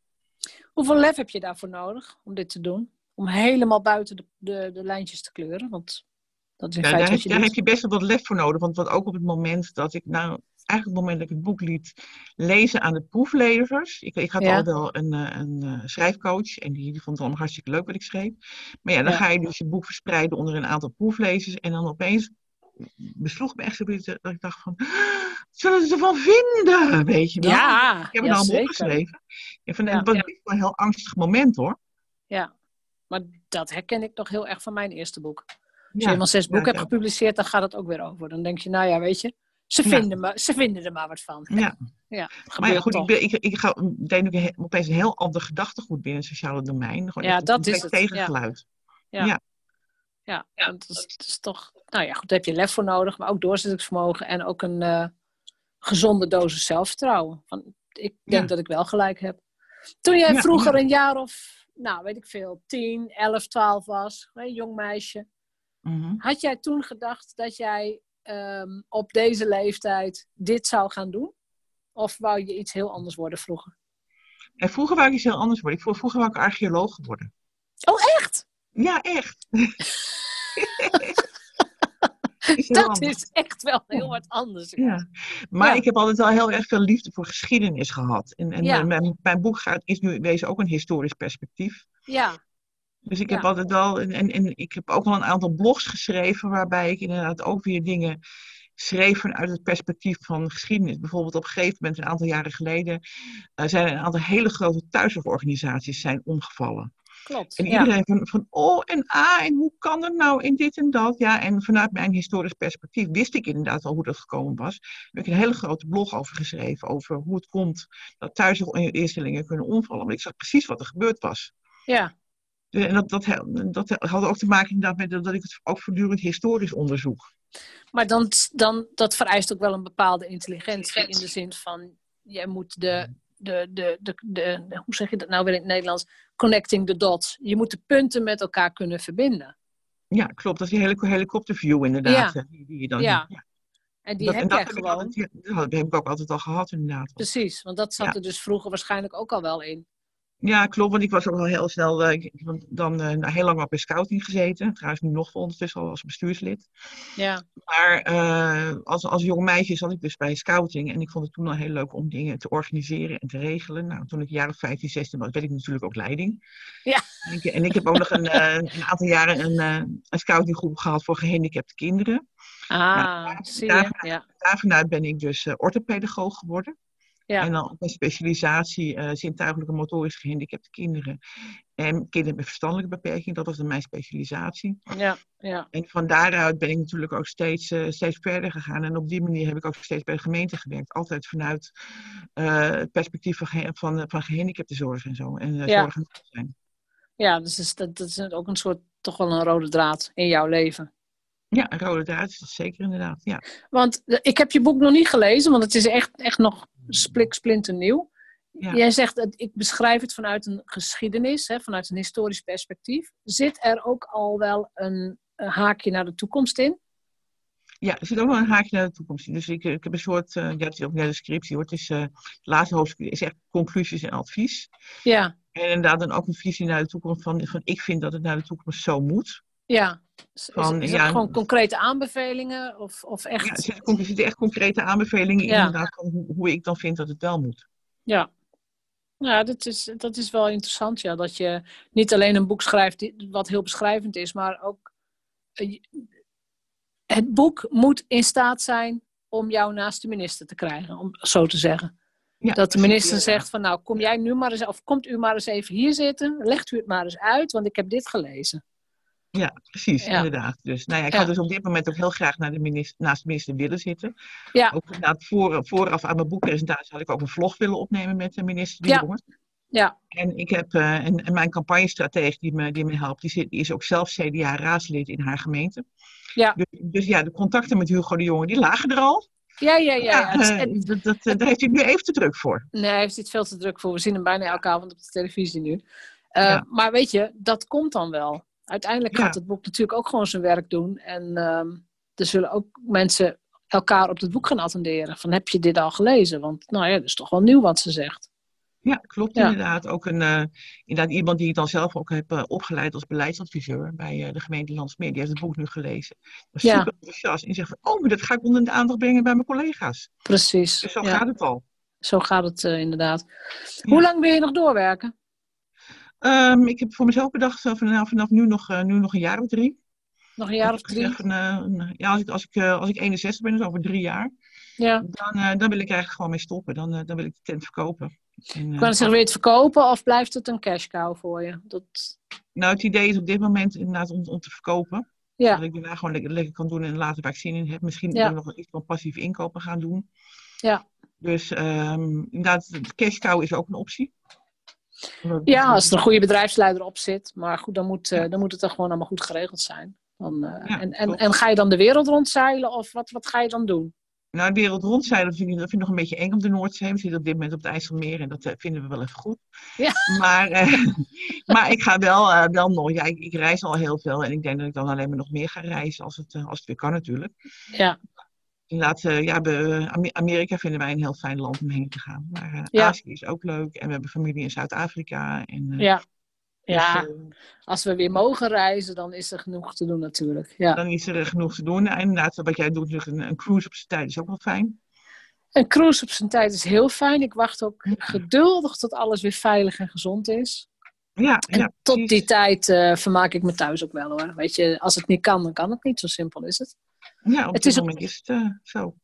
Hoeveel lef heb je daarvoor nodig om dit te doen? Om helemaal buiten de, de, de lijntjes te kleuren? Want dat is in Ja, daar, heb, je daar doet. heb je best wel wat lef voor nodig. Want wat ook op het moment dat ik, nou, eigenlijk op het moment dat ik het boek liet lezen aan de proeflezers. Ik, ik had Ja. al wel een, eh, een eh, schrijfcoach en die, die vond het allemaal hartstikke leuk wat ik schreef. Maar ja, dan Ja. ga je dus je boek verspreiden onder een aantal proeflezers. En dan opeens besloeg me echt zoiets dat ik dacht van, "Ah, wat zullen ze ervan vinden? Weet je wel? Ja, ik heb het ja, allemaal opgeschreven. Ja, van, Ja. Het was wel een heel angstig moment hoor. Ja, maar dat herken ik nog heel erg van mijn eerste boek. Als je Ja. eenmaal zes Ja, boeken hebt ja. gepubliceerd, dan gaat het ook weer over. Dan denk je, nou ja, weet je, ze Ja. vinden, me, ze vinden er maar wat van. Ja. Ja, Maar ja, goed, ik, toch. ben, ik, ik ga, ook een he- opeens een heel ander gedachtegoed binnen het sociale domein. Gewoon Ja, dat is het, ja. tegengeluid. Ja, want dat is, toch, nou ja, goed, daar heb je lef voor nodig, maar ook doorzettingsvermogen en ook een eh, gezonde dosis zelfvertrouwen. Van, ik denk Ja. dat ik wel gelijk heb. Toen jij Ja, vroeger ja. een jaar of, nou weet ik veel, 10, 11, 12 was, een jong meisje, Mhm. Had jij toen gedacht dat jij ehm, op deze leeftijd dit zou gaan doen? Of wou je iets heel anders worden vroeger? En vroeger wou ik iets heel anders worden. Ik, vro- vroeger wou ik archeoloog worden. Oh, echt? Ja, echt. Is Dat anders. is echt wel heel wat anders. Ja. Maar Ja. ik heb altijd wel heel erg veel liefde voor geschiedenis gehad. En, en Ja. mijn, mijn boek gaat, is nu wezen ook een historisch perspectief. Ja, Dus ik heb altijd wel, en, en, en ik heb ook wel een aantal blogs geschreven waarbij ik inderdaad ook weer dingen schreef vanuit het perspectief van geschiedenis. Bijvoorbeeld op een gegeven moment, een aantal jaren geleden, eh, zijn er een aantal hele grote thuiszorgorganisaties zijn omgevallen. Klopt. En Ja. iedereen van, van, oh en ah, en hoe kan dat nou in dit en dat? Ja, en vanuit mijn historisch perspectief wist ik inderdaad al hoe dat gekomen was. Daar heb ik een hele grote blog over geschreven, over hoe het komt dat thuiszorginstellingen kunnen omvallen. Want ik zag precies wat er gebeurd was. ja, En dat, dat, dat had ook te maken inderdaad met dat ik het ook voortdurend historisch onderzoek. maar dan, dan, dat vereist ook wel een bepaalde intelligentie. In de zin van, jij moet de, de, de, de, de, hoe zeg je dat nou weer in het Nederlands? Connecting the dots. Je moet de punten met elkaar kunnen verbinden. Ja, klopt. Dat is die hele helikopterview inderdaad. Ja. Die, die je dan Ja. hebt. Ja. En die Dat, heb en dat jij heb ik gewoon. altijd- dat heb ik ook altijd al gehad inderdaad. Precies, want dat zat Ja. er dus vroeger waarschijnlijk ook al wel in. Ja, klopt. Want ik was ook al heel snel, eh, ik heb dan eh, nou, heel lang op bij scouting gezeten. Trouwens nu nog ondertussen al als bestuurslid. Ja, Maar eh, als, als jong meisje zat ik dus bij scouting. En ik vond het toen al heel leuk om dingen te organiseren en te regelen. Nou, toen ik of 15, 16 was, werd ik natuurlijk ook leiding. Ja. En ik, en ik heb ook nog een, een aantal jaren een, een scoutinggroep gehad voor gehandicapte kinderen. ah, zie je. daar- Ja, Daarvanuit ben ik dus orthopedagoog geworden. Ja. En dan ook een specialisatie eh zintuigelijke motorisch gehandicapte kinderen. En kinderen met verstandelijke beperking, dat was dan mijn specialisatie. ja, ja. En van daaruit ben ik natuurlijk ook steeds, eh, steeds verder gegaan. En op die manier heb ik ook steeds bij de gemeente gewerkt. Altijd vanuit eh, het perspectief van, ge- van, van gehandicaptenzorg en zo. En Ja. zorg en welzijn. ja dus is, dat, dat is ook een soort, toch wel een rode draad in jouw leven. Ja, een rode draad is dat zeker inderdaad. Ja. Want ik heb je boek nog niet gelezen, want het is echt, echt nog splik, splinter nieuw. Ja. Jij zegt, dat ik beschrijf het vanuit een geschiedenis, hè, vanuit een historisch perspectief. Zit er ook al wel een, een haakje naar de toekomst in? Ja, er zit ook wel een haakje naar de toekomst in. Dus ik, ik heb een soort, eh, ja, het is ook een scriptie hoor. Het is, het laatste hoofdstuk is echt conclusies en advies. Ja, En inderdaad dan ook een visie naar de toekomst van, van ik vind dat het naar de toekomst zo moet. Ja. Is, is- Van, is het ja, gewoon concrete aanbevelingen? Of, of echt? Ja, er zitten, echt concrete aanbevelingen in Ja. inderdaad van hoe, hoe ik dan vind dat het wel moet. Ja. Ja, dat is, dat is wel interessant, ja. Dat je niet alleen een boek schrijft die- wat heel beschrijvend is, maar ook... eh, Het boek moet in staat zijn om jou naast de minister te krijgen, om zo te zeggen. Ja, Dat de minister zegt van nou, kom jij nu maar eens, of komt u maar eens even hier zitten, legt u het maar eens uit, want ik heb dit gelezen. Ja, precies, Ja. inderdaad. Dus, nou ja, ik Ja. had dus op dit moment ook heel graag naar de minister, naast de minister willen zitten. Ja. Ook inderdaad voor, vooraf aan mijn boekpresentatie had ik ook een vlog willen opnemen met de minister De Ja. Jonge. Ja, En, ik heb, eh, en, en mijn campagnestratege die me, die me helpt, die, zit, die is ook zelf CDA-raadslid in haar gemeente. Ja. Dus, dus ja, de contacten met Hugo de Jonge, die lagen er al. ja, ja. ja, eh, en- dat, dat, eh, daar heeft hij nu even te druk voor. Nee, hij heeft dit veel te druk voor. We zien hem bijna elke avond op de televisie nu. Ja. Maar weet je, dat komt dan wel. Uiteindelijk Ja. gaat het boek natuurlijk ook gewoon zijn werk doen. En ehm, er zullen ook mensen elkaar op het boek gaan attenderen. Van heb je dit al gelezen? Want nou ja, dat is toch wel nieuw wat ze zegt. Ja, klopt Ja. inderdaad. Ook een, eh, inderdaad iemand die ik dan zelf ook heb eh, opgeleid als beleidsadviseur bij eh, de gemeente Landsmeer. Die heeft het boek nu gelezen. Was Ja. super enthousiast. En zegt van, oh, maar dat ga ik onder de aandacht brengen bij mijn collega's. Precies. Dus zo Ja, gaat het al. Zo gaat het inderdaad. Hoe lang wil je nog doorwerken? Ehm, ik heb voor mezelf bedacht, eh, van, nou, vanaf nu nog, eh, nu nog een jaar of drie. Nog een jaar of drie? van, eh, een- ja, als ik, als, ik, eh, als ik 61 ben, dus over drie jaar, Ja. dan, dan wil ik eigenlijk gewoon mee stoppen. Dan, dan wil ik de tent verkopen. En, kan zeggen, wil je het verkopen of blijft het een cash cow voor je? Dat, nou, het idee is op dit moment inderdaad om, om te verkopen. ja, Dat ik daarna gewoon lekker, lekker kan doen en later waar ik zin in heb. Misschien Ja. nog iets van passief inkopen gaan doen. Ja. Dus ehm inderdaad, de cash cow is ook een optie. Ja, als er een goede bedrijfsleider op zit. Maar goed, dan moet, eh, dan moet het er gewoon allemaal goed geregeld zijn. Dan, eh, Ja, en, en, en ga je dan de wereld rondzeilen of wat, wat ga je dan doen? Nou, de wereld rondzeilen vind, ik, dat vind ik nog een beetje eng op de Noordzee. We zitten op dit moment op het IJsselmeer en dat eh, vinden we wel even goed. Ja. Maar, maar ik ga wel, wel nog, ja, ik, ik reis al heel veel en ik denk dat ik dan alleen maar nog meer ga reizen als het, als het weer kan natuurlijk. Ja, Inderdaad, eh, ja, we, Ame- Amerika vinden wij een heel fijn land om heen te gaan. Maar eh, Ja. Azië is ook leuk en we hebben familie in Zuid-Afrika. En, eh, ja. dus, ja, eh, als we weer mogen reizen, dan is er genoeg te doen natuurlijk. Ja. dan is er eh, genoeg te doen. En inderdaad, wat jij doet, natuurlijk een, een cruise op zijn tijd is ook wel fijn. Een cruise op zijn tijd is heel fijn. Ik wacht ook geduldig tot alles weer veilig en gezond is. Ja, En ja tot die tijd eh, vermaak ik me thuis ook wel hoor. Weet je, als het niet kan, dan kan het niet. Zo simpel is het. Ja, op het dit is ook- is het eh, zo.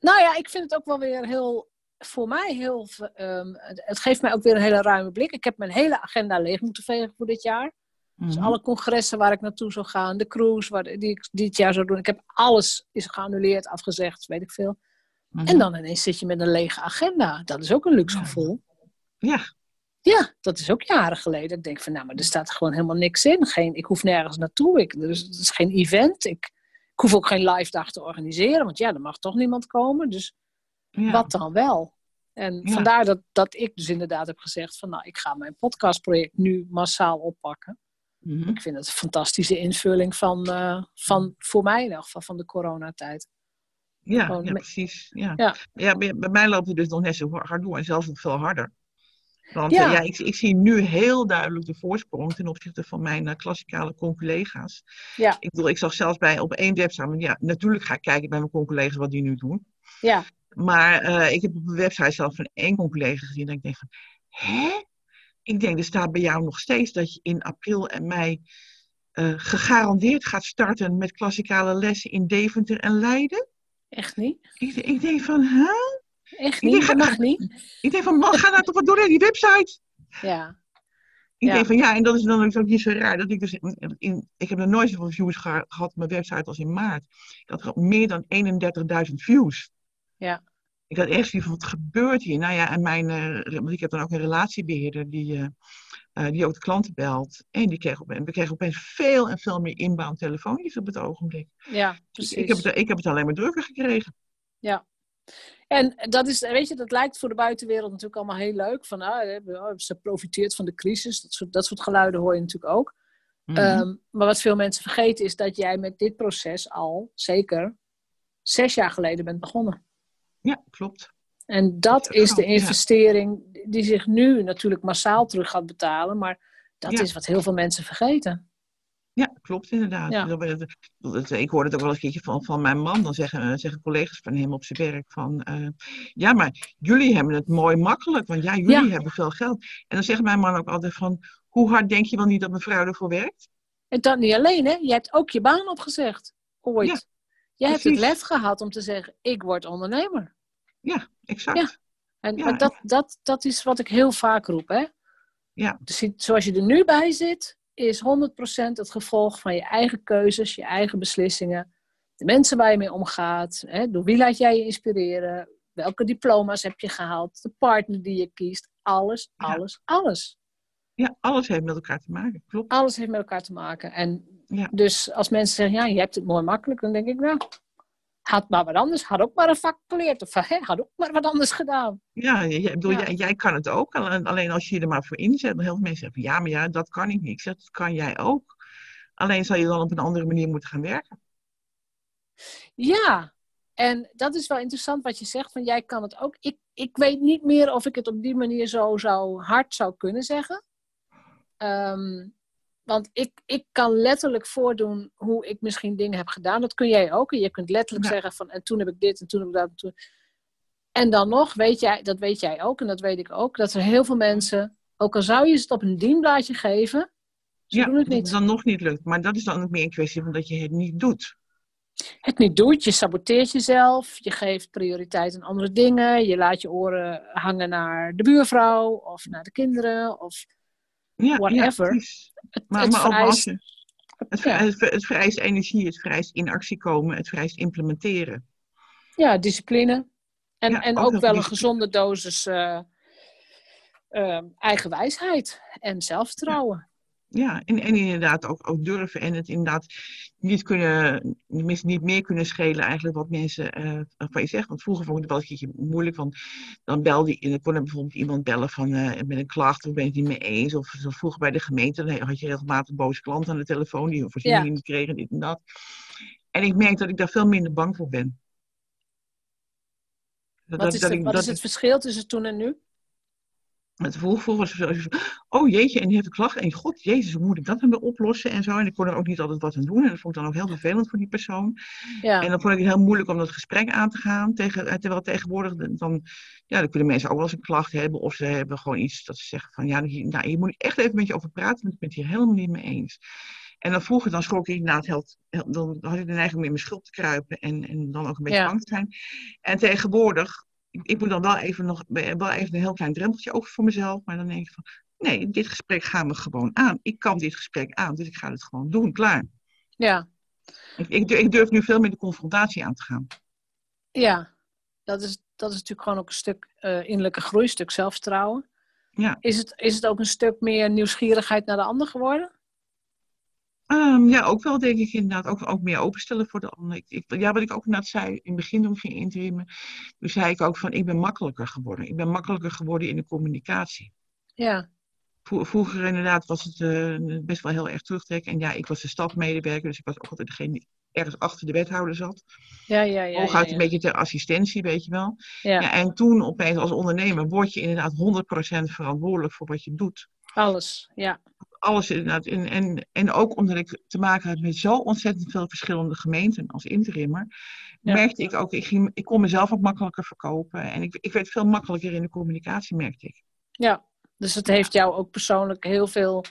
Nou ja, ik vind het ook wel weer heel, voor mij heel, ehm, het geeft mij ook weer een hele ruime blik. Ik heb mijn hele agenda leeg moeten vegen voor dit jaar. Dus Mhm. alle congressen waar ik naartoe zou gaan, de cruise waar, die ik dit jaar zou doen. Ik heb alles is geannuleerd, afgezegd, weet ik veel. Mhm. En dan ineens zit je met een lege agenda. Dat is ook een luxe gevoel. Ja, Ja, dat is ook jaren geleden. Ik denk van, nou, maar er staat gewoon helemaal niks in. Geen, ik hoef nergens naartoe. Ik, er, is, er is geen event. Ik, ik hoef ook geen live dag te organiseren. Want ja, er mag toch niemand komen. Dus ja. wat dan wel? En Ja. vandaar dat, dat ik dus inderdaad heb gezegd van, nou, ik ga mijn podcastproject nu massaal oppakken. Mhm. Ik vind het een fantastische invulling van, eh, van voor mij in elk geval, van de coronatijd. Ja, ja precies. Ja. Ja. Ja. bij, bij mij loopt het dus nog net zo hard door en zelfs nog veel harder. Want Ja. ja. ja, ik, ik zie nu heel duidelijk de voorsprong ten opzichte van mijn eh, klassikale conculega's. Ja. Ik bedoel, ik zag zelfs bij op één website, ja, natuurlijk ga ik kijken bij mijn conculega's wat die nu doen. Ja, Maar eh, ik heb op een website zelf van één conculega gezien dat ik denk van, hè? Ik denk, er staat bij jou nog steeds dat je in april en mei eh, gegarandeerd gaat starten met klassikale lessen in Deventer en Leiden. echt niet. Ik, ik denk van, hè? Echt Ik niet, denk, dat mag niet. Ik denk van, man, ga nou toch wat doen aan die website. Ja, Ik Ja. denk van, ja, en dat is dan ook niet zo raar. Dat ik dus in, in- ik heb nog nooit zoveel views geha- gehad op mijn website als in maart. Ik had meer dan 31.000 views. Ja. Ik had echt zoiets van, wat gebeurt hier? Nou ja, en mijn, eh, want ik heb dan ook een relatiebeheerder die, eh, eh, die ook de klanten belt. En die kreeg, op, en we kregen opeens veel en veel meer inbound telefoontjes op het ogenblik. ja Dus precies. ik heb, het, ik heb het alleen maar drukker gekregen. Ja. En dat is, weet je, dat lijkt voor de buitenwereld natuurlijk allemaal heel leuk. Van, ah, oh, ze profiteert van de crisis. Dat soort, dat soort geluiden hoor je natuurlijk ook. Mhm. Ehm, maar wat veel mensen vergeten is dat jij met dit proces al zeker zes jaar geleden bent begonnen. Ja, klopt. En dat is de investering die zich nu natuurlijk massaal terug gaat betalen. Maar dat Ja. is wat heel veel mensen vergeten. Ja, klopt inderdaad. Ja. Ik hoorde het ook wel een keertje van, van mijn man. Dan zeggen, eh, zeggen collega's van hem op zijn werk van... eh, ja, maar jullie hebben het mooi makkelijk. Want ja, jullie Ja. hebben veel geld. En dan zegt mijn man ook altijd van... Hoe hard denk je wel niet dat mevrouw ervoor werkt? En dat niet alleen, hè? Je hebt ook je baan opgezegd. Ooit. Ja, Jij hebt het lef gehad om te zeggen, ik word ondernemer. Ja, exact. Ja. En Ja, maar dat, dat, dat is wat ik heel vaak roep, hè? Ja. Dus zoals je er nu bij zit, is 100% het gevolg van je eigen keuzes, je eigen beslissingen. De mensen waar je mee omgaat. Hè? Door wie laat jij je inspireren? Welke diploma's heb je gehaald? De partner die je kiest. Alles, Ja. alles, alles. Ja, alles heeft met elkaar te maken. Klopt. Alles heeft met elkaar te maken. En Ja. dus als mensen zeggen, ja, je hebt het mooi makkelijk, dan denk ik, nou, had maar wat anders. Had ook maar een vak geleerd. Of hè, had ook maar wat anders gedaan. Ja, jij, bedoel, Ja. Jij, jij kan het ook. Alleen als je je er maar voor inzet. Heel veel mensen zeggen, ja, maar ja, dat kan ik niet. Ik zeg, dat kan jij ook. Alleen zal je dan op een andere manier moeten gaan werken. Ja, en dat is wel interessant wat je zegt, van jij kan het ook. Ik, ik weet niet meer of ik het op die manier zo, zo hard zou kunnen zeggen. Ehm, want ik, ik kan letterlijk voordoen hoe ik misschien dingen heb gedaan. Dat kun jij ook. En je kunt letterlijk Ja. zeggen van en toen heb ik dit en toen heb ik dat. En, toen... en dan nog, weet jij, dat weet jij ook en dat weet ik ook, dat er heel veel mensen, ook al zou je het op een dienblaadje geven, ze ja, doen het dat niet. het dan nog niet lukt. Maar dat is dan ook meer een kwestie van dat je het niet doet. het niet doet. Je saboteert jezelf. Je geeft prioriteit aan andere dingen. Je laat je oren hangen naar de buurvrouw of naar de kinderen. Of Ja, Whatever. Ja, maar, het maar ook vereist. je, het, vereist, het vereist energie, het vereist in actie komen, het vereist implementeren. Ja, discipline. En, Ja, en ook wel een gezonde dosis eh, eh, eigen wijsheid en zelfvertrouwen. Ja, en, en inderdaad ook, ook durven en het inderdaad niet kunnen, mis- niet meer kunnen schelen eigenlijk wat mensen eh, van je zeggen. Want vroeger vond ik het wel een keertje moeilijk, want dan belde en dan kon er bijvoorbeeld iemand bellen van, eh, met een klacht of ben je het niet mee eens. Of zo vroeger bij de gemeente, dan had je regelmatig boze klanten aan de telefoon die voorzieningen Ja. niet kregen, dit en dat. En ik merk dat ik daar veel minder bang voor ben. Dat, Wat, is, dat ik- wat dat is het verschil tussen toen en nu? Het was het zo, oh jeetje, en die heeft een klacht. En god, jezus, hoe moet ik dat dan weer oplossen en zo. En ik kon er ook niet altijd wat aan doen. En dat vond ik dan ook heel vervelend voor die persoon. Ja, En dan vond ik het heel moeilijk om dat gesprek aan te gaan. Tegen, eh, terwijl tegenwoordig, dan, ja, dan kunnen mensen ook wel eens een klacht hebben. Of ze hebben gewoon iets dat ze zeggen van, ja, hier, nou, hier moet ik echt even met je over praten. Want ik ben het hier helemaal niet mee eens. En dan vroeger, dan schrok ik inderdaad heel, heel- dan had ik de neiging om in mijn schuld te kruipen. En, en dan ook een beetje Ja. bang te zijn. En tegenwoordig, ik, ik moet dan wel even, nog, wel even een heel klein drempeltje over voor mezelf. Maar dan denk ik van, nee, dit gesprek gaan we gewoon aan. Ik kan dit gesprek aan, dus ik ga het gewoon doen, klaar. ja, Ik, ik, durf- ik durf nu veel meer de confrontatie aan te gaan. ja. Dat is, dat is natuurlijk gewoon ook een stuk eh, innerlijke groei, een stuk zelfvertrouwen. Ja. Is het, is het ook een stuk meer nieuwsgierigheid naar de ander geworden? Ehm, ja, ook wel denk ik inderdaad. Ook, ook meer openstellen voor de ander. Ik, ik- ja, wat ik ook net zei in het begin toen ik ging interimen. Toen zei ik ook van, ik ben makkelijker geworden. Ik ben makkelijker geworden in de communicatie. Ja, Vro- Vroeger inderdaad was het eh, best wel heel erg terugtrekken. En ja, ik was de stafmedewerker, dus ik was ook altijd degene die ergens achter de wethouder zat. ja, ja. ja, Hooguit ja, een beetje ter assistentie, weet je wel. Ja, Ja, en toen opeens als ondernemer word je inderdaad 100% verantwoordelijk voor wat je doet. alles. Ja, alles inderdaad. En, en, en ook omdat ik te maken had met zo ontzettend veel verschillende gemeenten als interimmer, Ja. merkte ik ook, ik, ging, ik kon mezelf ook makkelijker verkopen. En ik, ik werd veel makkelijker in de communicatie, merkte ik. ja. Dus het heeft jou ook persoonlijk heel veel,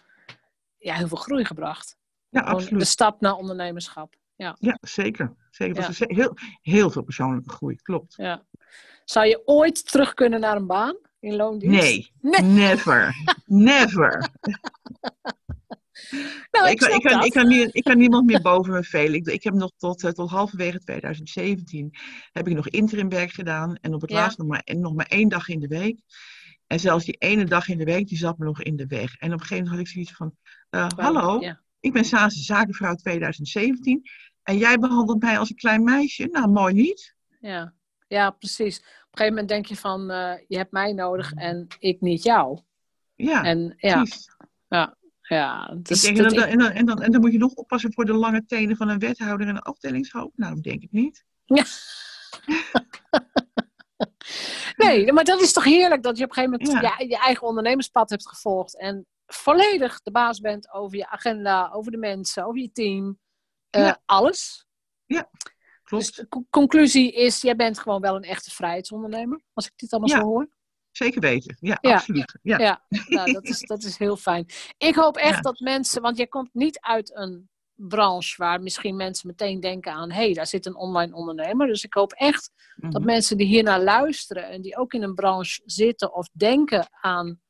ja, heel veel groei gebracht. Ja, Gewoon de absoluut. stap naar ondernemerschap. Ja, Ja, zeker. zeker. Ja. heel, heel veel persoonlijke groei, klopt. ja. Zou je ooit terug kunnen naar een baan in loondienst? Nee, Nee. never. Never. Nou, ik, ik, kan, ik, kan, ik, kan nie- ik kan niemand meer boven me velen. Ik, ik heb nog tot, eh, tot halverwege 2017 heb ik nog interimwerk gedaan. En op het Ja. laatst nog maar, nog maar één dag in de week. En zelfs die ene dag in de week, die zat me nog in de weg. En op een gegeven moment had ik zoiets van, eh, hallo, Ja. ik ben Saanse Zakenvrouw 2017. En jij behandelt mij als een klein meisje. Nou, mooi niet. Ja. Ja, precies. Op een gegeven moment denk je van, eh, je hebt mij nodig en ik niet jou. Ja, En ja, precies. ja, ja. Dus ik denk, dat en, dan, en, dan, en, dan, moet je nog oppassen voor de lange tenen van een wethouder en een afdelingshoofd. Nou, dat denk ik niet. Nee, maar dat is toch heerlijk dat je op een gegeven moment Ja. je, je eigen ondernemerspad hebt gevolgd. En volledig de baas bent over je agenda, over de mensen, over je team. eh, Ja. alles. Klopt. Dus de co- conclusie is, jij bent gewoon wel een echte vrijheidsondernemer. Als ik dit allemaal Ja. zo hoor. Zeker weten. Ja, Ja. absoluut. Ja. Ja, nou, dat, is, dat is heel fijn. Ik hoop echt dat mensen, want jij komt niet uit een branche waar misschien mensen meteen denken aan, hé, hey, daar zit een online ondernemer. Dus ik hoop echt dat Mhm. mensen die hiernaar luisteren en die ook in een branche zitten of denken aan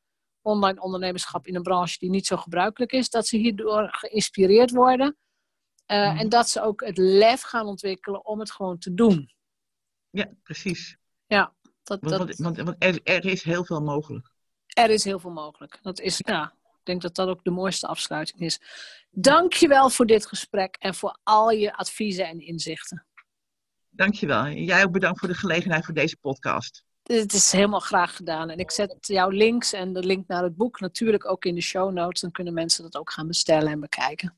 online ondernemerschap in een branche die niet zo gebruikelijk is, dat ze hierdoor geïnspireerd worden. Eh, Mhm. En dat ze ook het lef gaan ontwikkelen om het gewoon te doen. Ja, precies. Ja, dat, Want, dat, want, er, er is heel veel mogelijk. er is heel veel mogelijk. Dat is, ja, ik denk dat dat ook de mooiste afsluiting is. Dank je wel voor dit gesprek en voor al je adviezen en inzichten. Dankjewel. En jij ook bedankt voor de gelegenheid voor deze podcast. Het is helemaal graag gedaan. En ik zet jouw links en de link naar het boek natuurlijk ook in de show notes. Dan kunnen mensen dat ook gaan bestellen en bekijken.